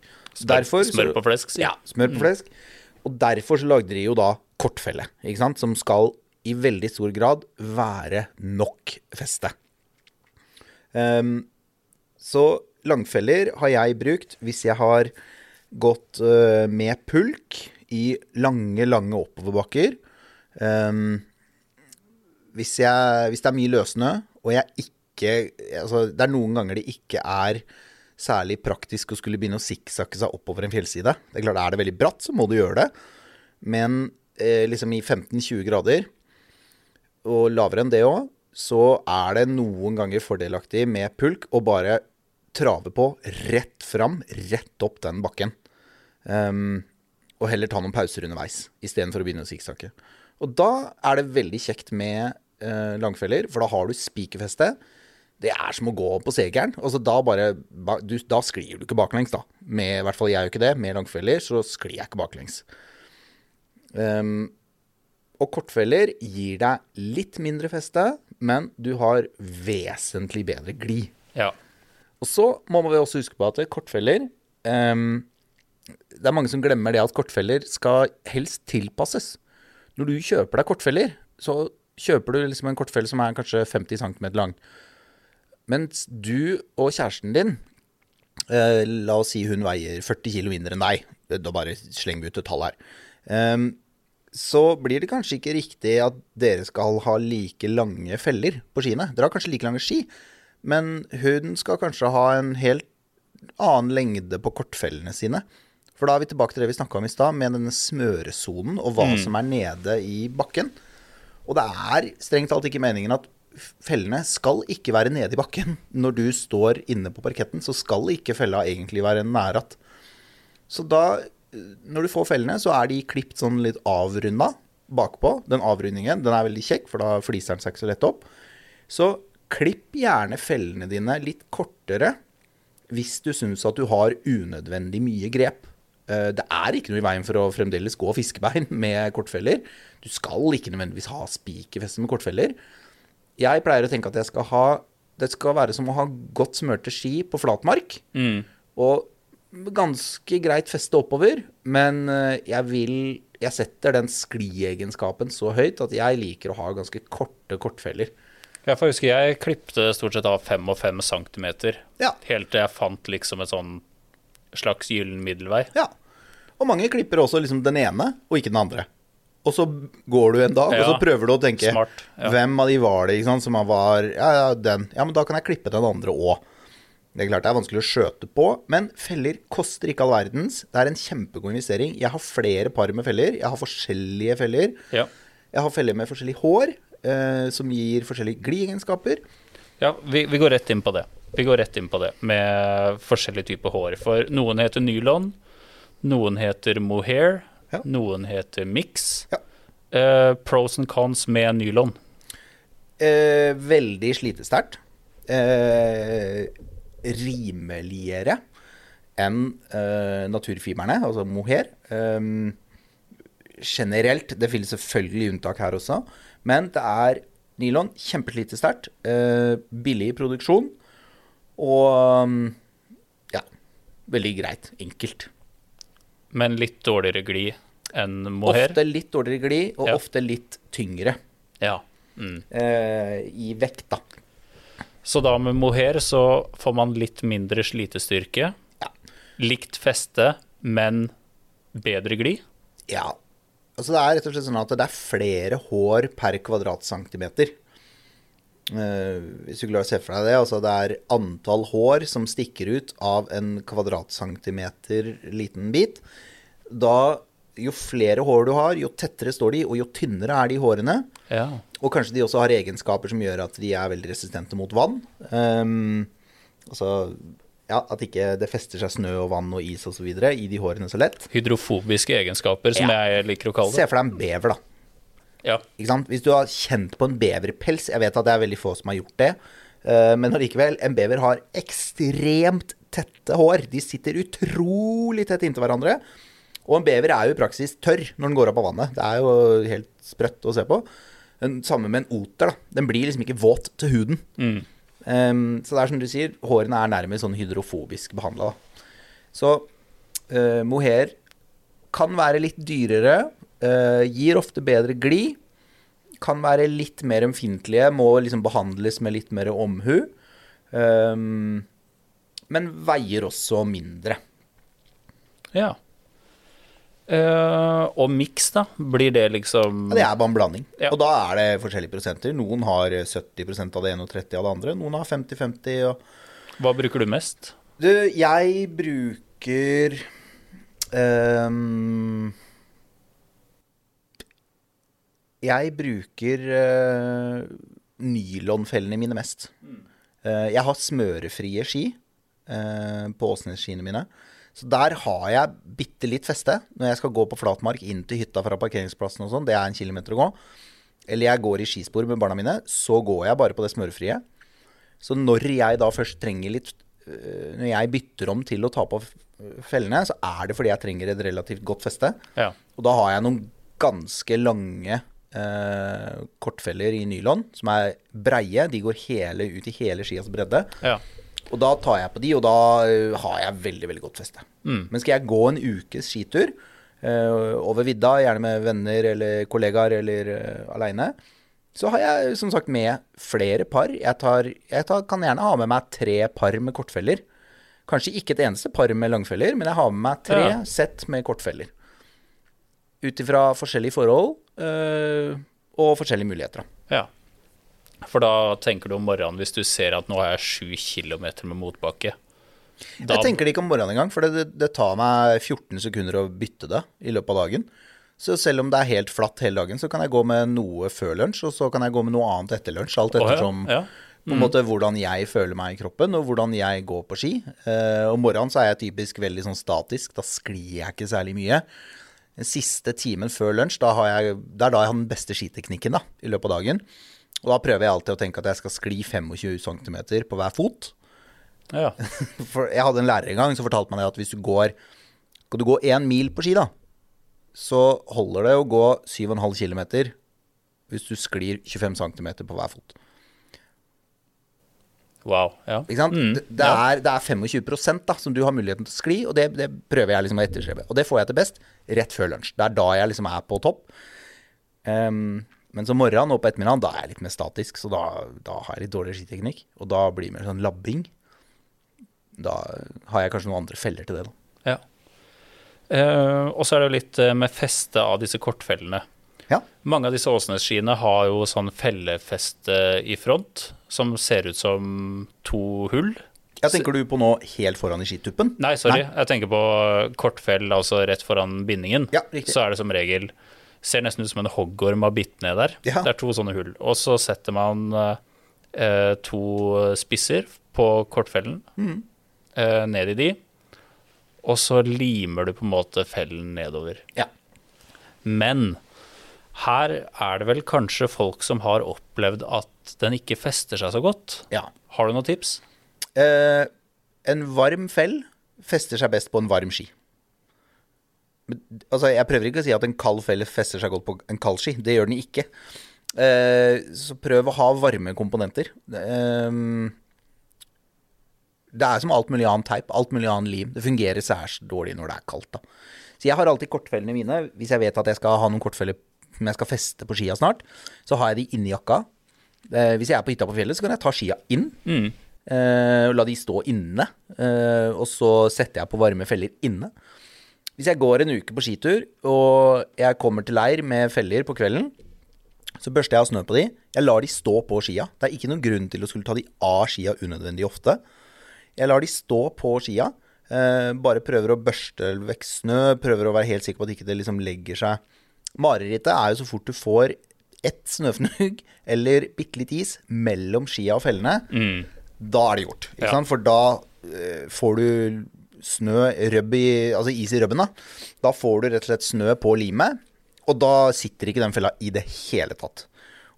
Derfor smør på flesk, si. ja, smør på flesk. Og derfor så lagde de jo da kortfelle, ikke sant? Som skal i veldig stor grad være nok feste. Um, så langfeller har jeg brukt hvis jeg har gått uh, med pulk i lange, lange oppoverbakker. Um, hvis, jeg, hvis det er mye løssnø, og jeg ikke Altså, det er noen ganger det ikke er særlig praktisk å skulle begynne å sikksakke seg oppover en fjellside. Det er klart, Er det veldig bratt, så må du gjøre det. Men eh, liksom i 15-20 grader, og lavere enn det òg, så er det noen ganger fordelaktig med pulk å bare trave på rett fram, rett opp den bakken. Um, og heller ta noen pauser underveis, istedenfor å begynne å sikksakke. Og da er det veldig kjekt med uh, langfeller, for da har du spikerfeste. Det er som å gå på segeren. Altså, da, bare, du, da sklir du ikke baklengs, da. Med, I hvert fall jeg gjør ikke det. Med langfeller så sklir jeg ikke baklengs. Um, og kortfeller gir deg litt mindre feste, men du har vesentlig bedre glid. Ja. Og så må vi også huske på at kortfeller um, Det er mange som glemmer det at kortfeller skal helst tilpasses. Når du kjøper deg kortfeller, så kjøper du liksom en kortfelle som er kanskje 50 cm lang. Mens du og kjæresten din eh, La oss si hun veier 40 kg mindre enn deg. Da bare slenger vi ut et tall her. Ehm, så blir det kanskje ikke riktig at dere skal ha like lange feller på skiene. Dere har kanskje like lange ski, men hun skal kanskje ha en helt annen lengde på kortfellene sine. For da er vi tilbake til det vi snakka om i stad, med denne smøresonen og hva som er nede i bakken. Og det er strengt talt ikke meningen at fellene skal ikke være nede i bakken. Når du står inne på parketten, så skal ikke fella egentlig være næratt. Så da, eh, når du får fellene, så er de klipt sånn litt avrunda bakpå. Den avrundingen, den er veldig kjekk, for da fliser den seg ikke så lett opp. Så klipp gjerne fellene dine litt kortere hvis du syns at du har unødvendig mye grep. Eh, Det er ikke noe i veien for å fremdeles gå fiskebein med kortfeller. Du skal ikke nødvendigvis ha spikerfeste med kortfeller. Jeg pleier å tenke at skal ha Det skal være som å ha godt smørte ski på flatmark. Og ganske greit feste oppover, men eh, jeg vil Jeg setter den skliegenskapen så høyt at jeg liker å ha ganske korte kortfeller. Jeg får huske jeg klippte stort sett av fem og fem centimeter. Ja. Helt til jeg fant liksom et sånn slags gyllen middelvei. Ja. Og mange klipper også liksom den ene, og ikke den andre. Og så går du en dag, og så prøver du å tenke Smart, ja. Hvem av de var det sant, som var Ja, ja, den. Ja, men da kan jeg klippe den andre òg. Det er klart det er vanskelig å skjøte på, men feller koster ikke all verdens. Det er en kjempegod investering. Jeg har flere par med feller. Jeg har forskjellige feller. Ja. Jeg har feller med forskjellig hår, som gir forskjellige gliegenskaper. Ja, vi, vi går rett inn på det. Vi går rett inn på det med forskjellige typer hår. For noen heter nylon, noen heter mohair, Ja. noen heter mix. Ja. Eh, pros and cons med nylon. Eh, veldig slitesterkt. Eh, rimeligere enn eh, naturfiberne, altså mohair. Eh, generelt, det finnes selvfølgelig unntak her også, men det er nylon, kjempeslitesterkt, eh, billig i produksjon, og mm, ja, veldig greit, enkelt. Men litt dårligere glid enn mohair. Ofte litt dårligere glid, og Ja. ofte litt tyngre Ja. Mm. eh, i vekt, da. Så da med mohair så får man litt mindre slitestyrke. Ja. Likt feste, men bedre glid. Ja. Altså det er rett og slett sånn at det er flere hår per kvadratcentimeter. Uh, hvis du klarer å se for deg det, altså det er antall hår som stikker ut av en kvadratcentimeter liten bit. Da, jo flere hår du har, jo tettere står de, og jo tynnere er de hårene. Ja. Og kanskje de også har egenskaper som gjør at de er veldig resistente mot vann. Um, altså ja, at ikke det fester seg snø og vann og is osv. i de hårene så lett. Hydrofobiske egenskaper, som Ja. jeg liker å kalle det. Se for deg en bever, da. Ja. Ikke sant? Hvis du har kjent på en beverpels Jeg vet at det er veldig få som har gjort det. eh, men allikevel, en bever har ekstremt tette hår. De sitter utrolig tett inntil hverandre. Og en bever er jo i praksis tørr når den går opp av vannet. Det er jo helt sprøtt å se på. Den samme med en oter. da. Den blir liksom ikke våt til huden. Mm. Ehm, så det er som du sier, hårene er nærmest sånn hydrofobisk behandla. Så uh, mohair kan være litt dyrere, uh, gir ofte bedre glid. Kan være litt mer ømfintlige, må liksom behandles med litt mer omhu. Um, men veier også mindre. ja. Eh, og miks, da? Blir det liksom Ja, det er bare en blanding. Ja. Og da er det forskjellige prosenter. Noen har 70% av det ene og 30 av det andre. Noen har 50-50. og Hva bruker du mest? Du, jeg bruker um... Jeg bruker uh, nylonfellene mine mest. Eh, jeg har smørefrie ski eh, på Åsnes-skiene mine. Så der har jeg bitte litt feste når jeg skal gå på flatmark inn til hytta fra parkeringsplassen og sånn. Det er en kilometer å gå. eller jeg går i skispor med barna mine, så går jeg bare på det smørfrie. Så når jeg da først trenger litt øh, Når jeg bytter om til å ta på fellene, så er det fordi jeg trenger et relativt godt feste. Ja. Og da har jeg noen ganske lange eh, kortfeller i nylon som er breie. De går hele ut i hele skias bredde. ja. Og da tar jeg på de, og da eh, har jeg veldig veldig godt feste. Men skal jeg gå en ukes skitur uh, over vidda, gjerne med venner eller kollegaer eller uh, aleine, så har jeg som sagt med flere par. Jeg, tar, jeg tar, kan gjerne ha med meg tre par med kortfeller. Kanskje ikke et eneste par med langfeller, men jeg har med meg tre Ja. sett med kortfeller. Ut ifra forskjellige forhold eh, og forskjellige muligheter. ja. For da tenker du om morgenen hvis du ser at nå har jeg sju kilometer med motbakke. Da, Jeg tenker det ikke om morgenen engang, for det, det tar meg 14 sekunder å bytte det i løpet av dagen. Så selv om det er helt flatt hele dagen, så kan jeg gå med noe før lunsj, og så kan jeg gå med noe annet etter lunsj. Alt Å, ja, ja. Mm. på en måte hvordan jeg føler meg i kroppen, og hvordan jeg går på ski. Eh, om morgenen så er jeg typisk veldig sånn statisk. Da sklir jeg ikke særlig mye. Den siste timen før lunsj, da har jeg, det er da jeg har den beste skiteknikken da, i løpet av dagen. Og da prøver jeg alltid å tenke at jeg skal skli 25 cm på hver fot. ja. For jeg hadde en lærer en gang som fortalte meg at hvis du går Skal du gå én mil på ski, da, så holder det å gå 7,5 km hvis du sklir 25 cm på hver fot. Wow. Ja. Ikke sant? Mm, det, det, ja. er, det er 25% da, som du har muligheten til å skli, og det, det prøver jeg liksom å etterstrebe. Og det får jeg til best rett før lunsj. Det er da jeg liksom er på topp. Ehm, men så morgenen og på ettermiddagen, da er jeg litt mer statisk, så da, da har jeg litt dårligere skiteknikk. Og da blir det mer sånn labbing. Da har jeg kanskje noen andre feller til det, da. Ja. Eh, og så er det jo litt eh, med feste av disse kortfellene. Ja. Mange av disse Åsnes-skiene har jo sånn fellefeste i front, som ser ut som to hull. Jeg tenker du på nå helt foran i skituppen? Nei, sorry. Jeg tenker på kortfell, altså rett foran bindingen. Ja, riktig. Så er det som regel Ser nesten ut som en hoggorm har bitt ned der. Ja. Det er to sånne hull. Og så setter man eh, to spisser på kortfellen, Mm. eh, ned i de. Og så limer du på en måte fellen nedover. Ja. Men her er det vel kanskje folk som har opplevd at den ikke fester seg så godt. ja. Har du noen tips? Eh, en varm fell fester seg best på en varm ski. Altså, jeg prøver ikke å si at en kald felle fester seg godt på en kald ski. Det gjør den ikke. Eh, så prøv å ha varme komponenter. Eh, det er som alt mulig annen teip, alt mulig annen lim. Det fungerer særs dårlig når det er kaldt. da. Så jeg har alltid kortfellene mine. Hvis jeg vet at jeg skal ha noen kortfeller som jeg skal feste på skia snart, så har jeg de inni jakka. Eh, hvis jeg er på hytta på fjellet, så kan jeg ta skia inn. Eh, og la de stå inne. Eh, og så setter jeg på varme feller inne. Hvis jeg går en uke på skitur, og jeg kommer til leir med feller på kvelden, så børster jeg av snø på de. Jeg lar de stå på skia. Det er ikke noen grunn til å skulle ta de av skia unødvendig ofte. Jeg lar de stå på skia. Eh, bare prøver å børste vekk snø. Prøver å være helt sikker på at ikke det liksom legger seg Marerittet er jo så fort du får ett snøfnugg eller bitte litt is mellom skia og fellene. Da er det gjort. Ja. For da eh, får du snø, røbb i, altså is i røbben. Da. da får du rett og slett snø på limet, og da sitter ikke den fella i det hele tatt.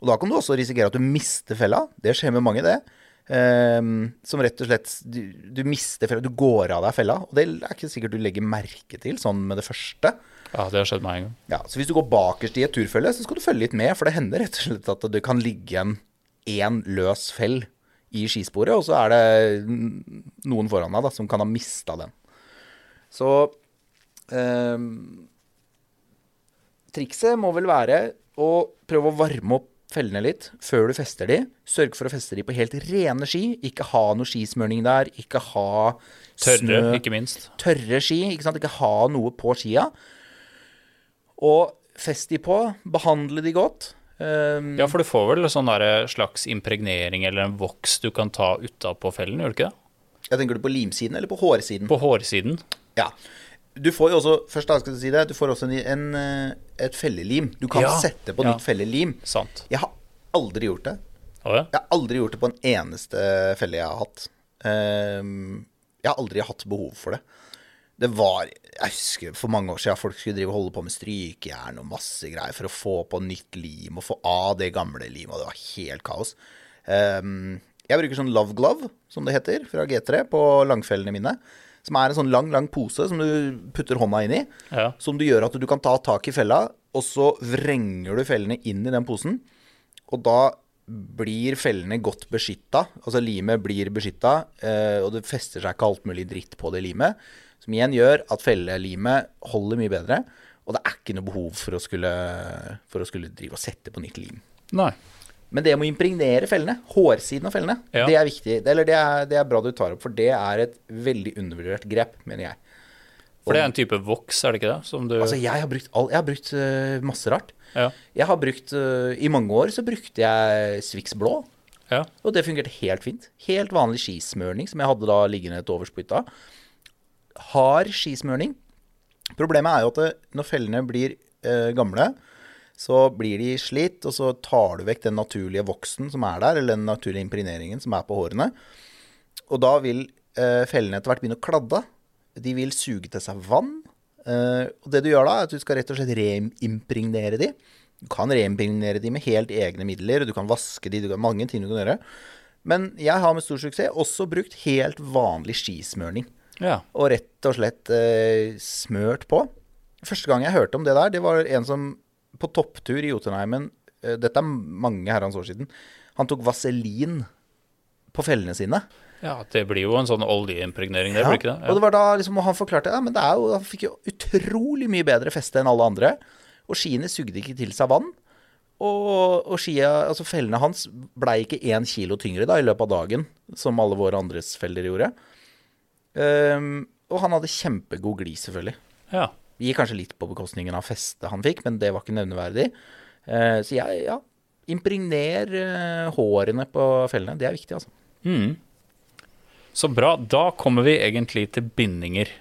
Og da kan du også risikere at du mister fella. Det skjer med mange, det. Um, som rett og slett du, du mister fella, du går av deg fella. Og det er ikke sikkert du legger merke til sånn med det første. Ja, det har skjedd meg en gang. Ja, Så hvis du går bakerst i et turfølge, så skal du følge litt med. For det hender rett og slett at det kan ligge en én løs fell i skisporet, og så er det noen foran deg da, som kan ha mista den. Så eh, Trikset må vel være å prøve å varme opp fellene litt før du fester de. Sørg for å feste de på helt rene ski. Ikke ha noe skismørning der. Ikke ha Tørre, snø ikke minst. tørre ski. Ikke sant? Ikke ha noe på skia. Og fest de på. Behandle de godt. Um, Ja, for du får vel sånn der slags impregnering eller en voks du kan ta utapå fellen, gjør du ikke det? jeg tenker du på limsiden eller på hårsiden? På hårsiden. Ja. Du får jo også først da skal jeg si det, du får også en, en, eh, et fellelim. Du kan Ja, sette på ja. nytt fellelim. Sant. Jeg har aldri gjort det. Oh, ja. Jeg har aldri gjort det på en eneste felle jeg har hatt. Um, jeg har aldri hatt behov for det. Det var Jeg husker for mange år siden folk skulle drive og holde på med strykejern og masse greier for å få på nytt lim og få av det gamle limet, og det var helt kaos. Um, jeg bruker sånn Love Glove, som det heter, fra G3 på langfellene mine. Som er en sånn lang, lang pose som du putter hånda inn i. Ja. Som du gjør at du kan ta tak i fella, og så vrenger du fellene inn i den posen. Og da blir fellene godt beskytta. Altså limet blir beskytta, eh, og det fester seg ikke alt mulig dritt på det limet. Som igjen gjør at fellelimet holder mye bedre. Og det er ikke noe behov for å skulle, for å skulle drive og sette på nytt lim. Nei. Men det med å impregnere fellene, hårsiden av fellene, Ja. det er viktig. Eller det er, det er bra du tar opp, for det er et veldig undervurdert grep, mener jeg. For det er en type voks, er det ikke det? Som du Altså, jeg har brukt, all, jeg har brukt uh, masse rart. Ja. Jeg har brukt uh, I mange år så brukte jeg Swix blå, ja. og det fungerte helt fint. Helt vanlig skismørning som jeg hadde da liggende et overs på hytta. Hard skismørning. Problemet er jo at det, når fellene blir eh, gamle, så blir de slitt, og så tar du vekk den naturlige voksen som er der, eller den naturlige impregneringen som er på hårene. Og da vil eh, fellene etter hvert begynne å kladde. De vil suge til seg vann. Eh, og det du gjør da, er at du skal rett og slett reimpregnere de. Du kan reimpregnere de med helt egne midler, og du kan vaske de, du kan mange ting du kan gjøre. Men jeg har med stor suksess også brukt helt vanlig skismørning. Ja. Og rett og slett eh, smørt på. Første gang jeg hørte om det der, det var en som på topptur i Jotunheimen eh, Dette er mange herrens år siden. Han tok vaselin på fellene sine. ja, det blir jo en sånn oljeimpregnering, det Ja, blir ikke det? Og det var da liksom, han forklarte ja, men det er jo, han fikk jo utrolig mye bedre feste enn alle andre. Og skiene sugde ikke til seg vann. Og, og skia, altså fellene hans blei ikke én kilo tyngre da i løpet av dagen, som alle våre andres feller gjorde. Ehm, og han hadde kjempegod glid, selvfølgelig. Ja. Gikk kanskje litt på bekostningen av festet han fikk, men det var ikke nevneverdig. Uh, så jeg, ja, impregner uh, hårene på fellene. Det er viktig, altså. Mm. Så bra. Da kommer vi egentlig til bindinger.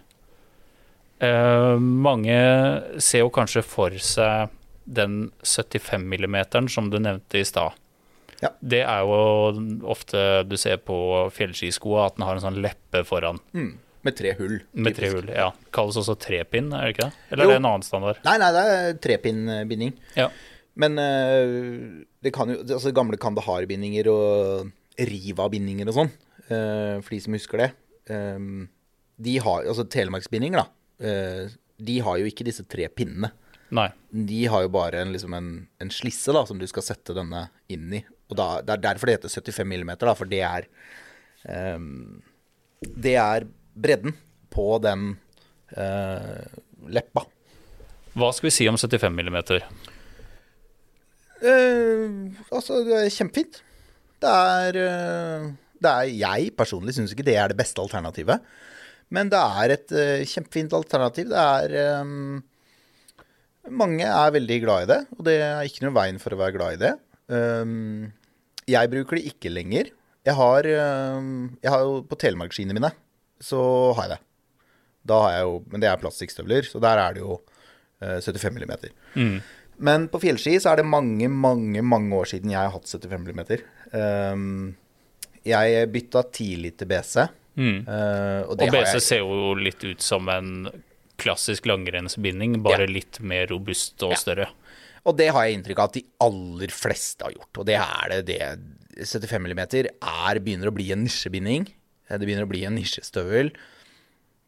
Uh, mange ser jo kanskje for seg den 75 mm som du nevnte i stad. Ja. Det er jo ofte du ser på fjellskiskoa, at den har en sånn leppe foran Med tre hull. med tre hull. Ja. Kalles også trepinn, er det ikke det? Eller Jo. er det en annen standard? Nei, nei, det er trepinnbinding. Ja. Men eh, det kan jo Altså gamle Kandahar-bindinger og Riva-bindinger og sånn, eh, for de som husker det. eh, de har Altså telemarksbindinger, da. de har jo ikke disse tre pinnene. Nei. De har jo bare en, liksom en, en slisse da, som du skal sette denne inn i. Og da, Det er derfor det heter 75 mm, da, for det er um, Det er bredden på den uh, leppa. Hva skal vi si om 75 mm? Uh, altså, det er kjempefint. Det er, uh, det er Jeg personlig syns ikke det er det beste alternativet. Men det er et kjempefint alternativ. Det er um, Mange er veldig glad i det, og det er ikke noe veien for å være glad i det. Eh, jeg bruker det ikke lenger. Jeg har, eh, jeg har jo På telemarksskiene mine så har jeg det. Da har jeg jo, Men det er plastikkstøvler, så der er det jo eh, 75 mm. Mm. Men på fjellski så er det mange, mange mange år siden jeg har hatt 75 mm. Um, jeg bytta tidlig til BC. Mm. eh, og Og BC jeg ser jo litt ut som en klassisk langrennsbinding, bare Ja. litt mer robust og Ja. større. Og det har jeg inntrykk av at de aller fleste har gjort. Og det er det. det 75 mm er, begynner å bli en nisjebinding. Eh, Det begynner å bli en nisjestøvel.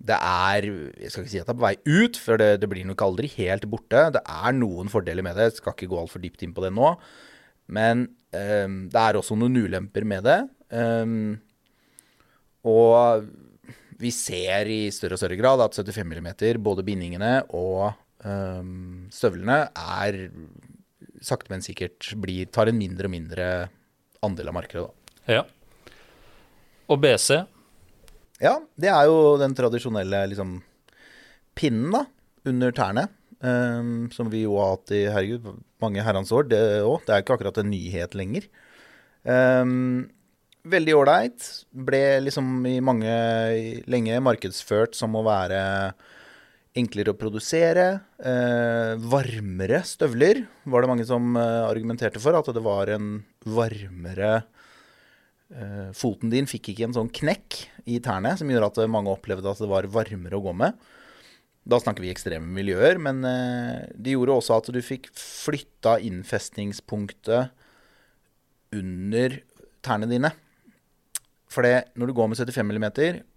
Det er Jeg skal ikke si at det er på vei ut, for det, det blir nok aldri helt borte. Det er noen fordeler med det. Jeg skal ikke gå altfor dypt inn på det nå. Men um, det er også noen ulemper med det. Um, og vi ser i større og større grad at 75 mm, både bindingene og ehm, støvlene, er sakte, men sikkert blir, tar en mindre og mindre andel av markedet. Da. Ja. Og BC, Ja, det er jo den tradisjonelle liksom, pinnen da, under tærne. Um, som vi jo har hatt i herregud, mange herrens år. Det, også, det er ikke akkurat en nyhet lenger. Um, veldig ålreit. Ble liksom i mange lenge markedsført som å være enklere å produsere. Eh, varmere støvler var det mange som eh, argumenterte for. At det var en varmere eh, foten din fikk ikke en sånn knekk i tærne som gjorde at mange opplevde at det var varmere å gå med. Da snakker vi ekstreme miljøer, men eh, det gjorde også at du fikk flytta innfestningspunktet under tærne dine. For når du går med 75 mm,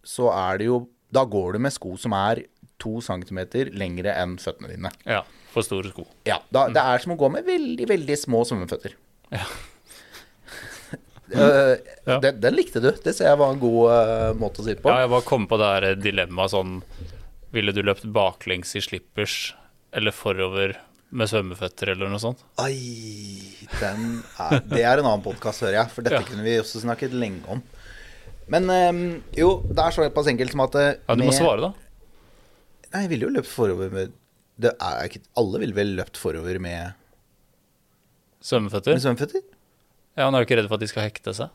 så er det jo Da går du med sko som er to centimeter lengre enn føttene dine. Ja, for store sko. Ja, da, Det er som å gå med veldig, veldig små svømmeføtter. Ja. Uh, Ja. Den, den likte du. Det ser jeg var en god uh, måte å si det på. Ja, jeg bare kom på det her dilemmaet sånn Ville du løpt baklengs i slippers eller forover med svømmeføtter eller noe sånt? Ai, den er, det er en annen podkast, hører jeg. For dette Ja. kunne vi også snakket lenge om. Men um, jo, det er såpass enkelt som at uh, Ja, du må med- svare, da. Jeg ville jo løpt forover med det er ikke, Alle ville vel løpt forover med, Svømmeføtter? med svømmeføtter? Ja, men er du ikke redd for at de skal hekte seg?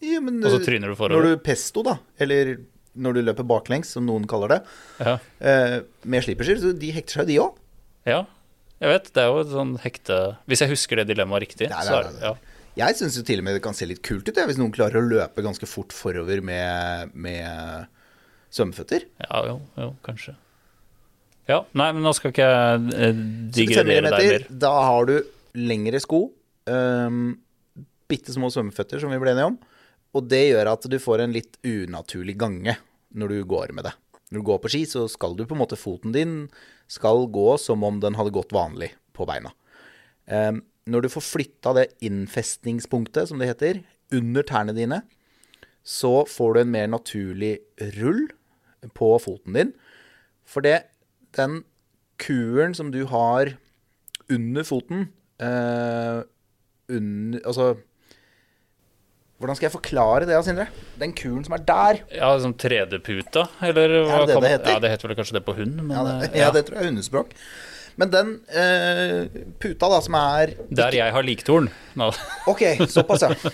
Ja, men, Og så tryner du forover? Når du pesto, da, eller når du løper baklengs, som noen kaller det, Ja. eh, med slipperser, så de hekter seg, de òg. ja. Jeg vet, det er jo et sånn hekte Hvis jeg husker det dilemmaet riktig, Nei, nei, er det nei, ja. Jeg syns jo til og med det kan se litt kult ut, jeg, hvis noen klarer å løpe ganske fort forover med, med svømmeføtter. ja, jo, jo, kanskje. Ja, nei, men nå skal ikke jeg eh, 75 deg mer. da har du lengre sko, um, bitte små svømmeføtter, som vi ble enige om. Og det gjør at du får en litt unaturlig gange når du går med det. Når du går på ski, så skal du på en måte Foten din skal gå som om den hadde gått vanlig på beina. Um, når du får flytta det innfestningspunktet, som det heter, under tærne dine, så får du en mer naturlig rull på foten din. For det, den kuren som du har under foten eh, under, Altså Hvordan skal jeg forklare det, Sindre? Den kuren som er der. Ja, som 3D-puta, eller hva Er det det kan det heter? Ja, det heter vel kanskje det på hund, men Ja, det, eh, ja, det tror jeg er hundespråk. Men den eh, puta da, som er Der jeg har liktorn. Nå. Ok, såpass, ja.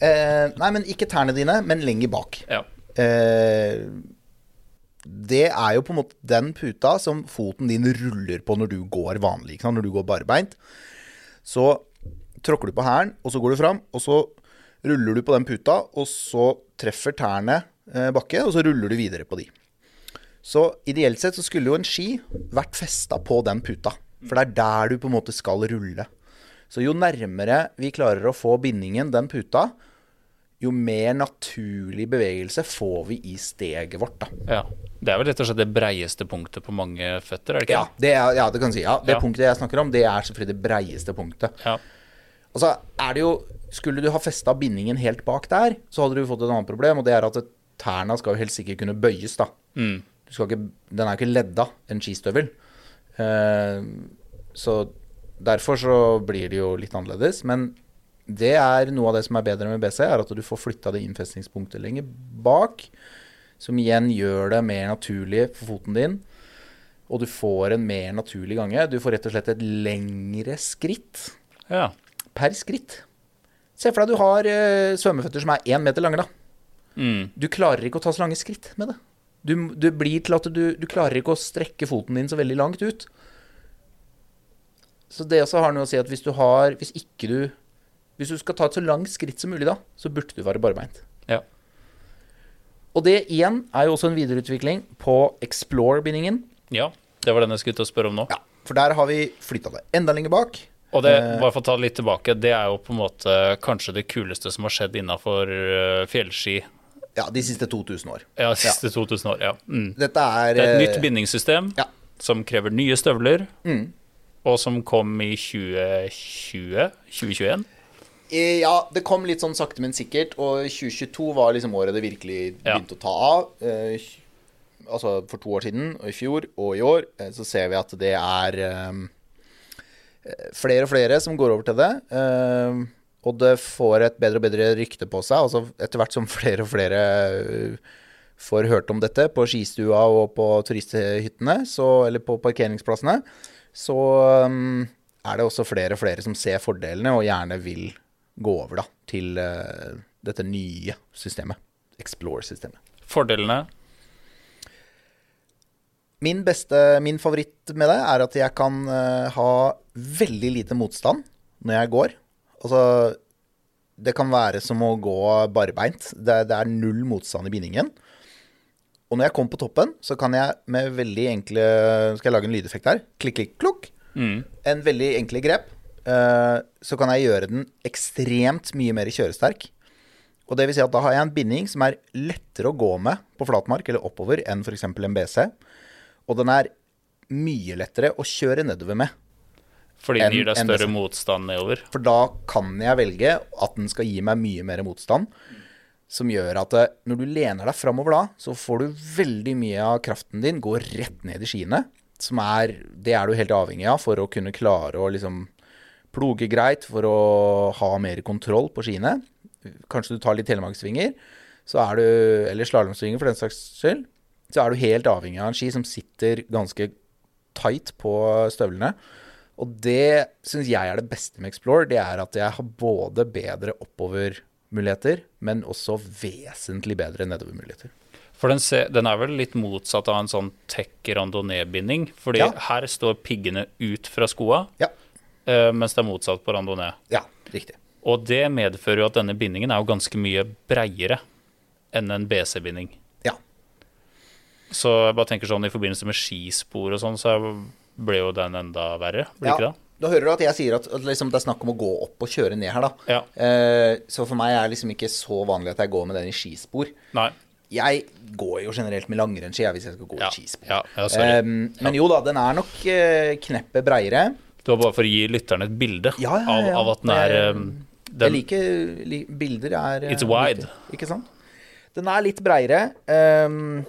Eh, nei, men ikke tærne dine, men lenger bak. Ja. Eh, det er jo på en måte den puta som foten din ruller på når du går vanlig. Når du går barbeint. Så tråkker du på hælen, og så går du fram, og så ruller du på den puta, og så treffer tærne eh, bakke, og så ruller du videre på de. Så ideelt sett så skulle jo en ski vært festa på den puta. For det er der du på en måte skal rulle. Så jo nærmere vi klarer å få bindingen, den puta, jo mer naturlig bevegelse får vi i steget vårt, da. ja. Det er vel rett og slett det breieste punktet på mange føtter, er det ikke? Ja, det, er, ja, det kan du si. Ja, det Ja. punktet jeg snakker om, det er selvfølgelig det breieste punktet. Ja. Og så er det jo Skulle du ha festa bindingen helt bak der, så hadde du fått et annet problem, og det er at tærne skal jo helst ikke kunne bøyes, da. Mm. Ikke, den er jo ikke ledda, en skistøvel. Uh, så derfor så blir det jo litt annerledes. Men det er noe av det som er bedre med BC, er at du får flytta det innfestningspunktet lenger bak. Som igjen gjør det mer naturlig for foten din. Og du får en mer naturlig gange. Du får rett og slett et lengre skritt ja. per skritt. Se for deg du har uh, svømmeføtter som er én meter lange, da. Mm. Du klarer ikke å ta så lange skritt med det. Du, du blir til at du, du klarer ikke å strekke foten din så veldig langt ut. Så det også har noe å si at hvis du har Hvis ikke du Hvis du skal ta et så langt skritt som mulig da, så burde du være barbeint. ja. Og det igjen er jo også en videreutvikling på Explore-bindingen. Ja, det var den jeg skulle til å spørre om nå. Ja, for der har vi flytta det enda lenger bak. Og det, Eh. bare for å ta det litt tilbake, det er jo på en måte kanskje det kuleste som har skjedd innafor fjellski Ja, de siste 2000 år. ja, de siste 2000 år. Ja. Mm. Dette er, Det er et eh, nytt bindingssystem ja. som krever nye støvler, Mm. og som kom i 2020? 2021? Eh, Ja, det kom litt sånn sakte, men sikkert. Og 2022 var liksom året det virkelig Ja. begynte å ta av. Eh, altså for to år siden, og i fjor og i år, eh, så ser vi at det er eh, flere og flere som går over til det. Og det får et bedre og bedre rykte på seg. Altså etter hvert som flere og flere får hørt om dette på skistua og på turisthyttene, så, eller på parkeringsplassene, så er det også flere og flere som ser fordelene og gjerne vil gå over da, til uh, dette nye systemet. Explore-systemet. Fordelene Min beste, min favoritt med det er at jeg kan uh, ha veldig lite motstand når jeg går. Altså det kan være som å gå barbeint. Det, det er null motstand i bindingen. Og når jeg kommer på toppen, så kan jeg med veldig enkle Skal jeg lage en lydeffekt her? Klikk, klikk, klukk. En veldig enkle grep. Eh, så kan jeg gjøre den ekstremt mye mer kjøresterk. Og det vil si at da har jeg en binding som er lettere å gå med på flatmark eller oppover enn f.eks. en BC. Og den er mye lettere å kjøre nedover med. Fordi den gir deg større BC. motstand nedover. For da kan jeg velge at den skal gi meg mye mer motstand. Som gjør at eh, når du lener deg framover da, så får du veldig mye av kraften din gå rett ned i skiene. Som er Det er du helt avhengig av for å kunne klare å liksom ploge greit, for å ha mer kontroll på skiene. Kanskje du tar litt telemarksvinger, så er du Eller slalåmsvinger, for den saks skyld. Så er du helt avhengig av en ski som sitter ganske tight på støvlene. Og det syns jeg er det beste med Explore. Det er at jeg har både bedre oppovermuligheter, men også vesentlig bedre nedovermuligheter. For den, ser, den er vel litt motsatt av en sånn tech randonee-binding. Fordi Ja. her står piggene ut fra skoa, Ja. Eh, mens det er motsatt på randonee. Ja, riktig. Og det medfører jo at denne bindingen er jo ganske mye breiere enn en BC-binding. Ja. Så jeg bare tenker sånn i forbindelse med skispor og sånn, så ble jo den enda verre, blir ja. ikke det? Da hører du at jeg sier at, at liksom det er snakk om å gå opp og kjøre ned her, da. Ja. Eh, så for meg er det liksom ikke så vanlig at jeg går med den i skispor. Nei. Jeg går jo generelt med langrennsski hvis jeg skal gå Ja, i skispor. ja. Em, men jo da, den er nok eh, kneppet breiere. Det var bare for å gi lytterne et bilde Ja, ja, ja, Av, av at den er um, Jeg liker li, bilder er It's wide. viktig, Ikke sant? Den er litt breiere. Um,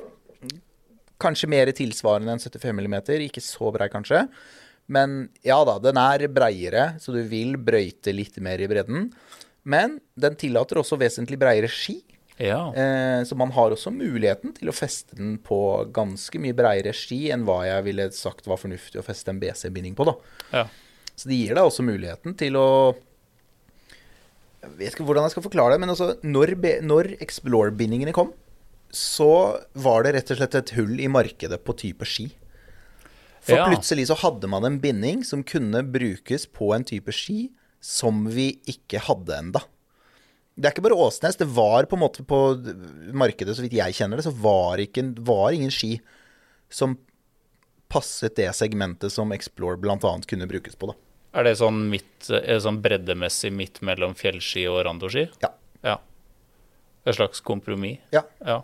kanskje mer tilsvarende enn 75 mm. Ikke så brei, kanskje. Men ja da, den er breiere, så du vil brøyte litt mer i bredden. Men den tillater også vesentlig breiere ski. Ja. Eh, så man har også muligheten til å feste den på ganske mye bredere ski enn hva jeg ville sagt var fornuftig å feste en BC-binding på, da. ja. Så det gir deg også muligheten til å Jeg vet ikke hvordan jeg skal forklare det, men altså, når, når Explore-bindingene kom, så var det rett og slett et hull i markedet på type ski. For Ja. plutselig så hadde man en binding som kunne brukes på en type ski som vi ikke hadde enda. Det er ikke bare Åsnes. Det var på en måte på markedet, så vidt jeg kjenner det, så var ikke var ingen ski som passet det segmentet som Explore bl.a. kunne brukes på. da. Er det sånn, midt, er det sånn breddemessig midt mellom fjellski og randoski? Ja. Ja. Et slags kompromiss? ja. Ja.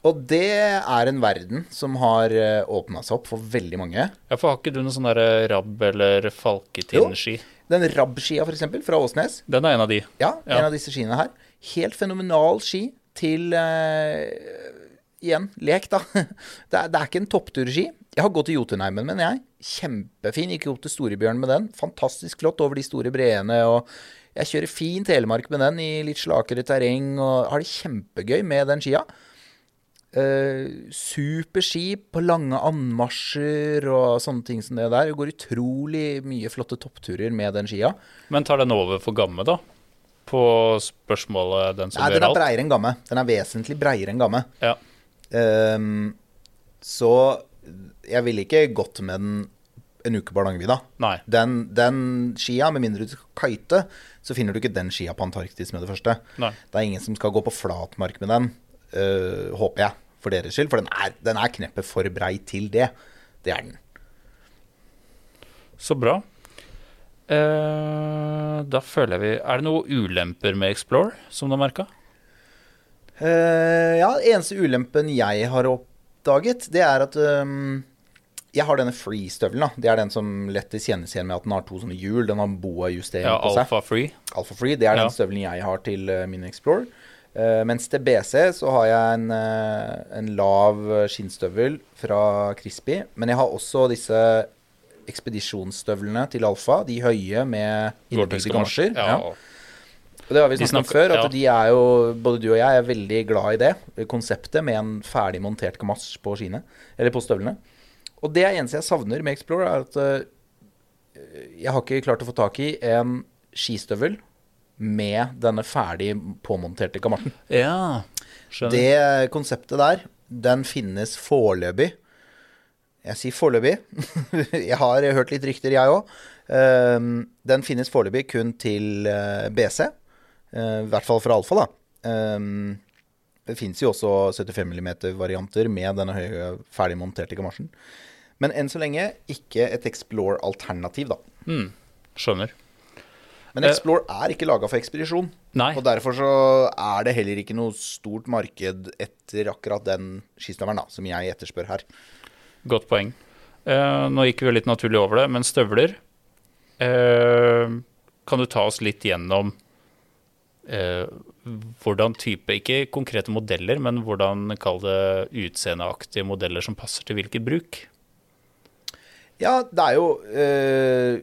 Og det er en verden som har åpna seg opp for veldig mange. ja, for har ikke du noen sånn der rabb- eller falketinnski? Den Rab-skia, f.eks., fra Åsnes. Den er en av de. Ja, Ja. en av disse skiene her. Helt fenomenal ski til eh, Igjen, lek, da. Det er, det er ikke en toppturski. Jeg har gått til Jotunheimen med den, jeg. Kjempefin. Gikk opp til Storebjørn med den. Fantastisk flott over de store breene. Og jeg kjører fin telemark med den i litt slakere terreng og har det kjempegøy med den skia. Uh, Superski på lange anmarsjer og sånne ting som det der. Det går utrolig mye flotte toppturer med den skia. Men tar den over for gamme, da? På spørsmålet den som Nei, den er breiere enn gamme. Den er vesentlig breiere enn gamme. Ja. Um, så jeg ville ikke gått med den en uke på Hardangervidda. Den, den skia, med mindre du skal kite, så finner du ikke den skia på Antarktis med det første. Nei. Det er ingen som skal gå på flatmark med den, øh, håper jeg, for deres skyld. For den er, den er kneppet for brei til det. Det er den. Så bra. Eh, da føler jeg vi Er det noen ulemper med Explore som du har merka? Eh, ja, eneste ulempen jeg har oppdaget, det er at um, jeg har denne free-støvelen. Det er den som lettest kjennes igjen med at den har to sånne hjul. Den har boa-justering Ja, på seg. Alpha Free. Alpha Free, det er Ja. den støvelen jeg har til uh, min Explorer. Eh, mens til BC så har jeg en, eh, en lav skinnstøvel fra Crispy. Men jeg har også disse ekspedisjonsstøvlene til Alfa. De høye med innebygde gamasjer. Ja. Ja. Og det har vi snakket om før, at ja. de er jo, både du og jeg er veldig glad i det konseptet med en ferdig montert gamasj på skiene, eller på støvlene. Og det eneste jeg savner med Explorer, er at eh, jeg har ikke klart å få tak i en skistøvel med denne ferdig påmonterte gamasjen. ja. Skjønner. Det konseptet der, den finnes foreløpig. Jeg sier foreløpig. jeg har hørt litt rykter, jeg òg. den finnes foreløpig kun til eh, BC. Eh, I hvert fall for alfa, da. Um, det fins jo også 75 mm-varianter med denne høye, ferdig monterte gamasjen. Men enn så lenge ikke et Explore-alternativ, da. Mm, skjønner. Men Eh, Explore er ikke laga for ekspedisjon. Nei. Og derfor så er det heller ikke noe stort marked etter akkurat den skistøvelen som jeg etterspør her. Godt poeng. Eh, nå gikk vi litt naturlig over det, men støvler eh, Kan du ta oss litt gjennom eh, hvordan type Ikke konkrete modeller, men hvordan kall det utseendeaktige modeller som passer til hvilket bruk? Ja, det er jo eh,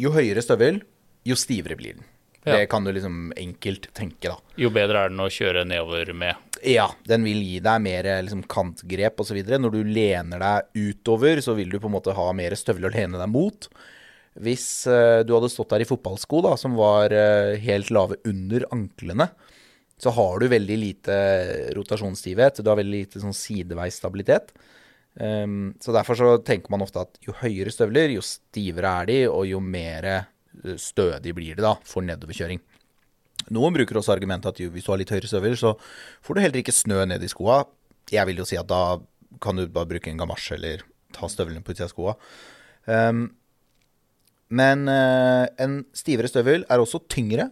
Jo høyere støvel, jo stivere blir den. Ja. Det kan du liksom enkelt tenke, da. Jo bedre er den å kjøre nedover med. Ja, den vil gi deg mer liksom, kantgrep osv. Når du lener deg utover, så vil du på en måte ha mer støvler å lene deg mot. Hvis uh, du hadde stått der i fotballsko da, som var uh, helt lave under anklene, så har du veldig lite rotasjonsstivhet. Du har veldig lite sånn sideveisstabilitet. Um, så derfor så tenker man ofte at jo høyere støvler, jo stivere er de, og jo mer eh, stødig blir det da for nedoverkjøring. Noen bruker også argumentet at hvis du har litt høyere støvler, så får du heller ikke snø ned i skoa. Jeg vil jo si at da kan du bare bruke en gamasje eller ta støvlene på utsida av skoa. Um, men uh, en stivere støvel er også tyngre.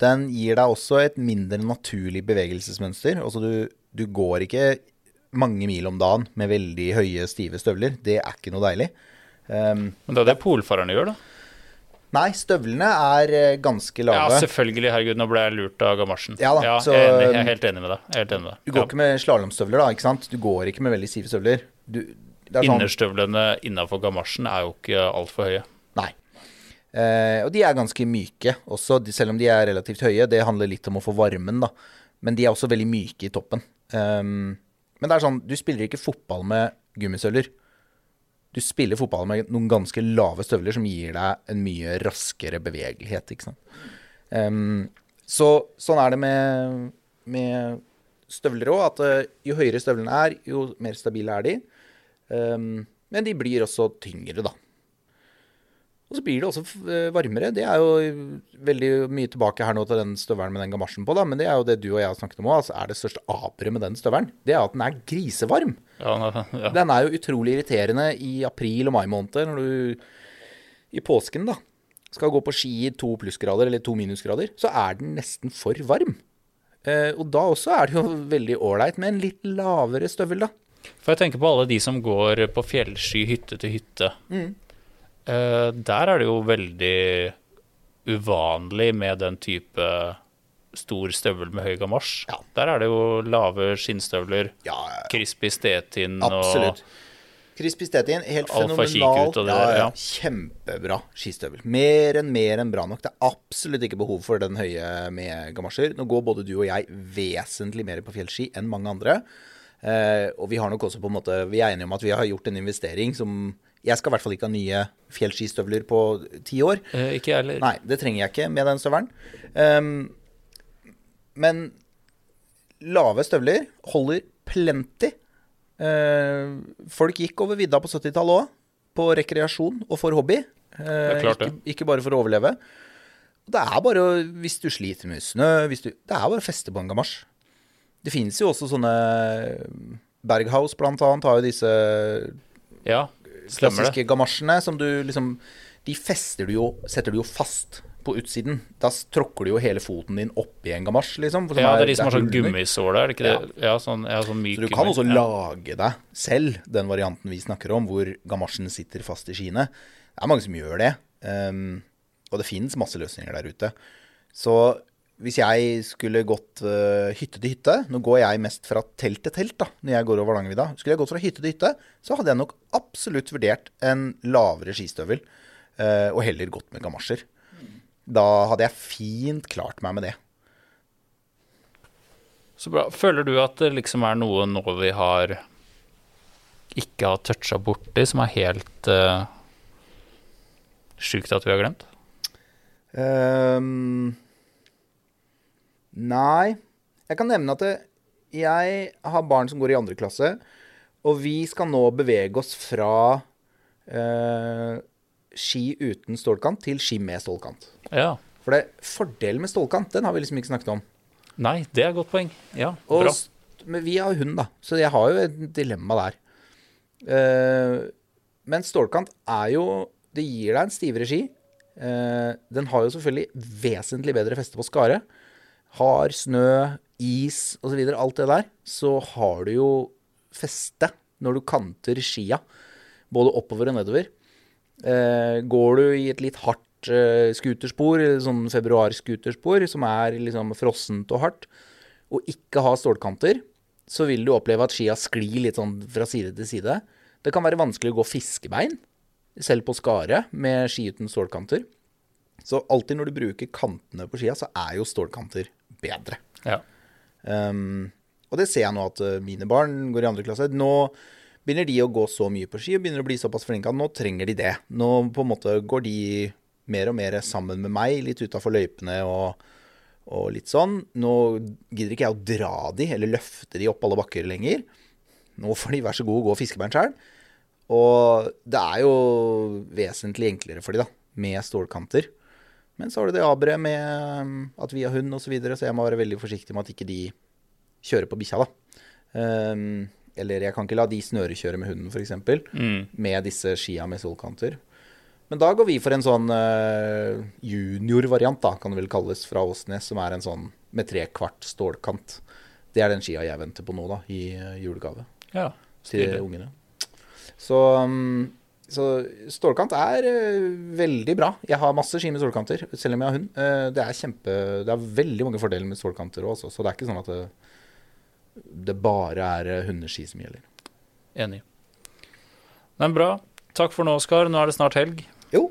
Den gir deg også et mindre naturlig bevegelsesmønster. Altså du, du går ikke mange mil om dagen med veldig høye, stive støvler. Det er ikke noe deilig. Um, Men det er det polfarerne gjør, da. Nei, støvlene er ganske lave. Ja, selvfølgelig. Herregud, nå ble jeg lurt av gamasjen. Ja da, så- jeg, er jeg er helt enig med deg. Jeg er helt enig med deg. du går Ja. ikke med slalåmstøvler, da. ikke sant? Du går ikke med veldig stive støvler. Du, sånn, Innerstøvlene innafor gamasjen er jo ikke altfor høye. Nei. Eh, og de er ganske myke også, de, selv om de er relativt høye. Det handler litt om å få varmen, da. Men de er også veldig myke i toppen. Um, men det er sånn, du spiller ikke fotball med gummistøvler. Du spiller fotball med noen ganske lave støvler som gir deg en mye raskere bevegelighet, ikke sant. Um, så sånn er det med, med støvler òg, at uh, jo høyere støvlene er, jo mer stabile er de. Um, men de blir også tyngre, da. Og så blir det også eh, varmere. Det er jo veldig mye tilbake her nå til den støvelen med den gamasjen på, da. Men det er jo det du og jeg har snakket om òg. Altså, er det største aperet med den støvelen, det er at den er grisevarm. Ja, ja. Den er jo utrolig irriterende i april og mai måneder, når du i påsken da skal gå på ski i to plussgrader eller to minusgrader, så er den nesten for varm. Eh, og da også er det jo veldig ålreit med en litt lavere støvel, da. For jeg tenker på alle de som går på fjellsky hytte til hytte. Mm. Eh, der er det jo veldig uvanlig med den type stor støvel med høy gamasj. Ja. Der er det jo lave skinnstøvler, Ja, crispy stetin Absolutt. og Crispy Stetin, helt fenomenal. Det ja, ja. ja. Kjempebra skistøvel. Mer enn mer enn bra nok. Det er absolutt ikke behov for den høye med gamasjer. Nå går både du og jeg vesentlig mer på fjellski enn mange andre. Eh, og vi har nok også på en måte Vi er enige om at vi har gjort en investering som Jeg skal i hvert fall ikke ha nye fjellskistøvler på ti år. Eh, Ikke jeg heller. Nei, det trenger jeg ikke med den støvelen. Um, men lave støvler holder plenty. Uh, folk gikk over vidda på 70-tallet òg, på rekreasjon og for hobby. Klart det. ikke, ikke bare for å overleve. Det er bare hvis du sliter med snø du, Det er bare å feste på en gamasj. Det finnes jo også sånne Berghaus blant annet har jo disse Ja, klassiske gamasjene som du liksom De fester du jo Setter du jo fast på utsiden. Da tråkker du jo hele foten din oppi en gamasj, liksom. Ja, det er de som har sånn gummisåle, er det ikke det? Ja, sånn, ja, sånn myk Så du kan gummi. også lage deg selv den varianten vi snakker om, hvor gamasjen sitter fast i skiene. Det er mange som gjør det. Um, og det finnes masse løsninger der ute. Så hvis jeg skulle gått uh, hytte til hytte Nå går jeg mest fra telt til telt da, når jeg går over Hardangervidda. Skulle jeg gått fra hytte til hytte, så hadde jeg nok absolutt vurdert en lavere skistøvel. Uh, og heller gått med gamasjer. Da hadde jeg fint klart meg med det. Så bra. Føler du at det liksom er noe nå vi har ikke har toucha borti, som er helt uh, sjukt at vi har glemt? Um, nei. Jeg kan nevne at det, jeg har barn som går i andre klasse, og vi skal nå bevege oss fra eh, ski uten stålkant til ski med stålkant. Ja. For det, fordelen med stålkant, den har vi liksom ikke snakket om. Nei, det er et godt poeng. Ja, Og, bra. men vi har hund, da, så jeg har jo et dilemma der. Uh, men stålkant er jo Det gir deg en stivere ski. Uh, den har jo selvfølgelig vesentlig bedre feste på skaret. Har snø, is osv., alt det der, så har du jo feste når du kanter skia. Både oppover og nedover. Eh, går du i et litt hardt eh, skuterspor, sånn februarskuterspor, som er liksom frossent og hardt, og ikke har stålkanter, så vil du oppleve at skia sklir litt sånn fra side til side. Det kan være vanskelig å gå fiskebein, selv på skaret, med ski uten stålkanter. Så alltid når du bruker kantene på skia, så er jo stålkanter bedre. Ja. Um, og det ser jeg nå at uh, mine barn går i andre klasse. Nå begynner de å gå så mye på ski og begynner å bli såpass flinke at nå trenger de det. Nå på en måte går de mer og mer sammen med meg, litt utafor løypene og, og litt sånn. Nå gidder ikke jeg å dra de eller løfte de opp alle bakker lenger. Nå får de vær så god gå fiskebein sjøl. Og det er jo vesentlig enklere for de da, med stålkanter. Men så har du det aberet med um, at vi har hund osv., så, videre, så jeg må være veldig forsiktig med at ikke de kjører på bikkja, da. Um, eller jeg kan ikke la de snørekjøre med hunden, f.eks. Mm. Med disse skia med solkanter. Men da går vi for en sånn uh, junior-variant, da, kan det vel kalles, fra Åsnes, som er en sånn med tre kvart stålkant. Det er den skia jeg venter på nå, da, i uh, julegave ja. til ungene. Så, um, så stålkant er uh, veldig bra. Jeg har masse ski med stålkanter, selv om jeg har hund. Det er kjempe Det er veldig mange fordeler med stålkanter òg, så det er ikke sånn at det, det bare er uh, hundeski som gjelder. Enig. Men bra. Takk for nå, Oskar. Nå er det snart helg. Jo,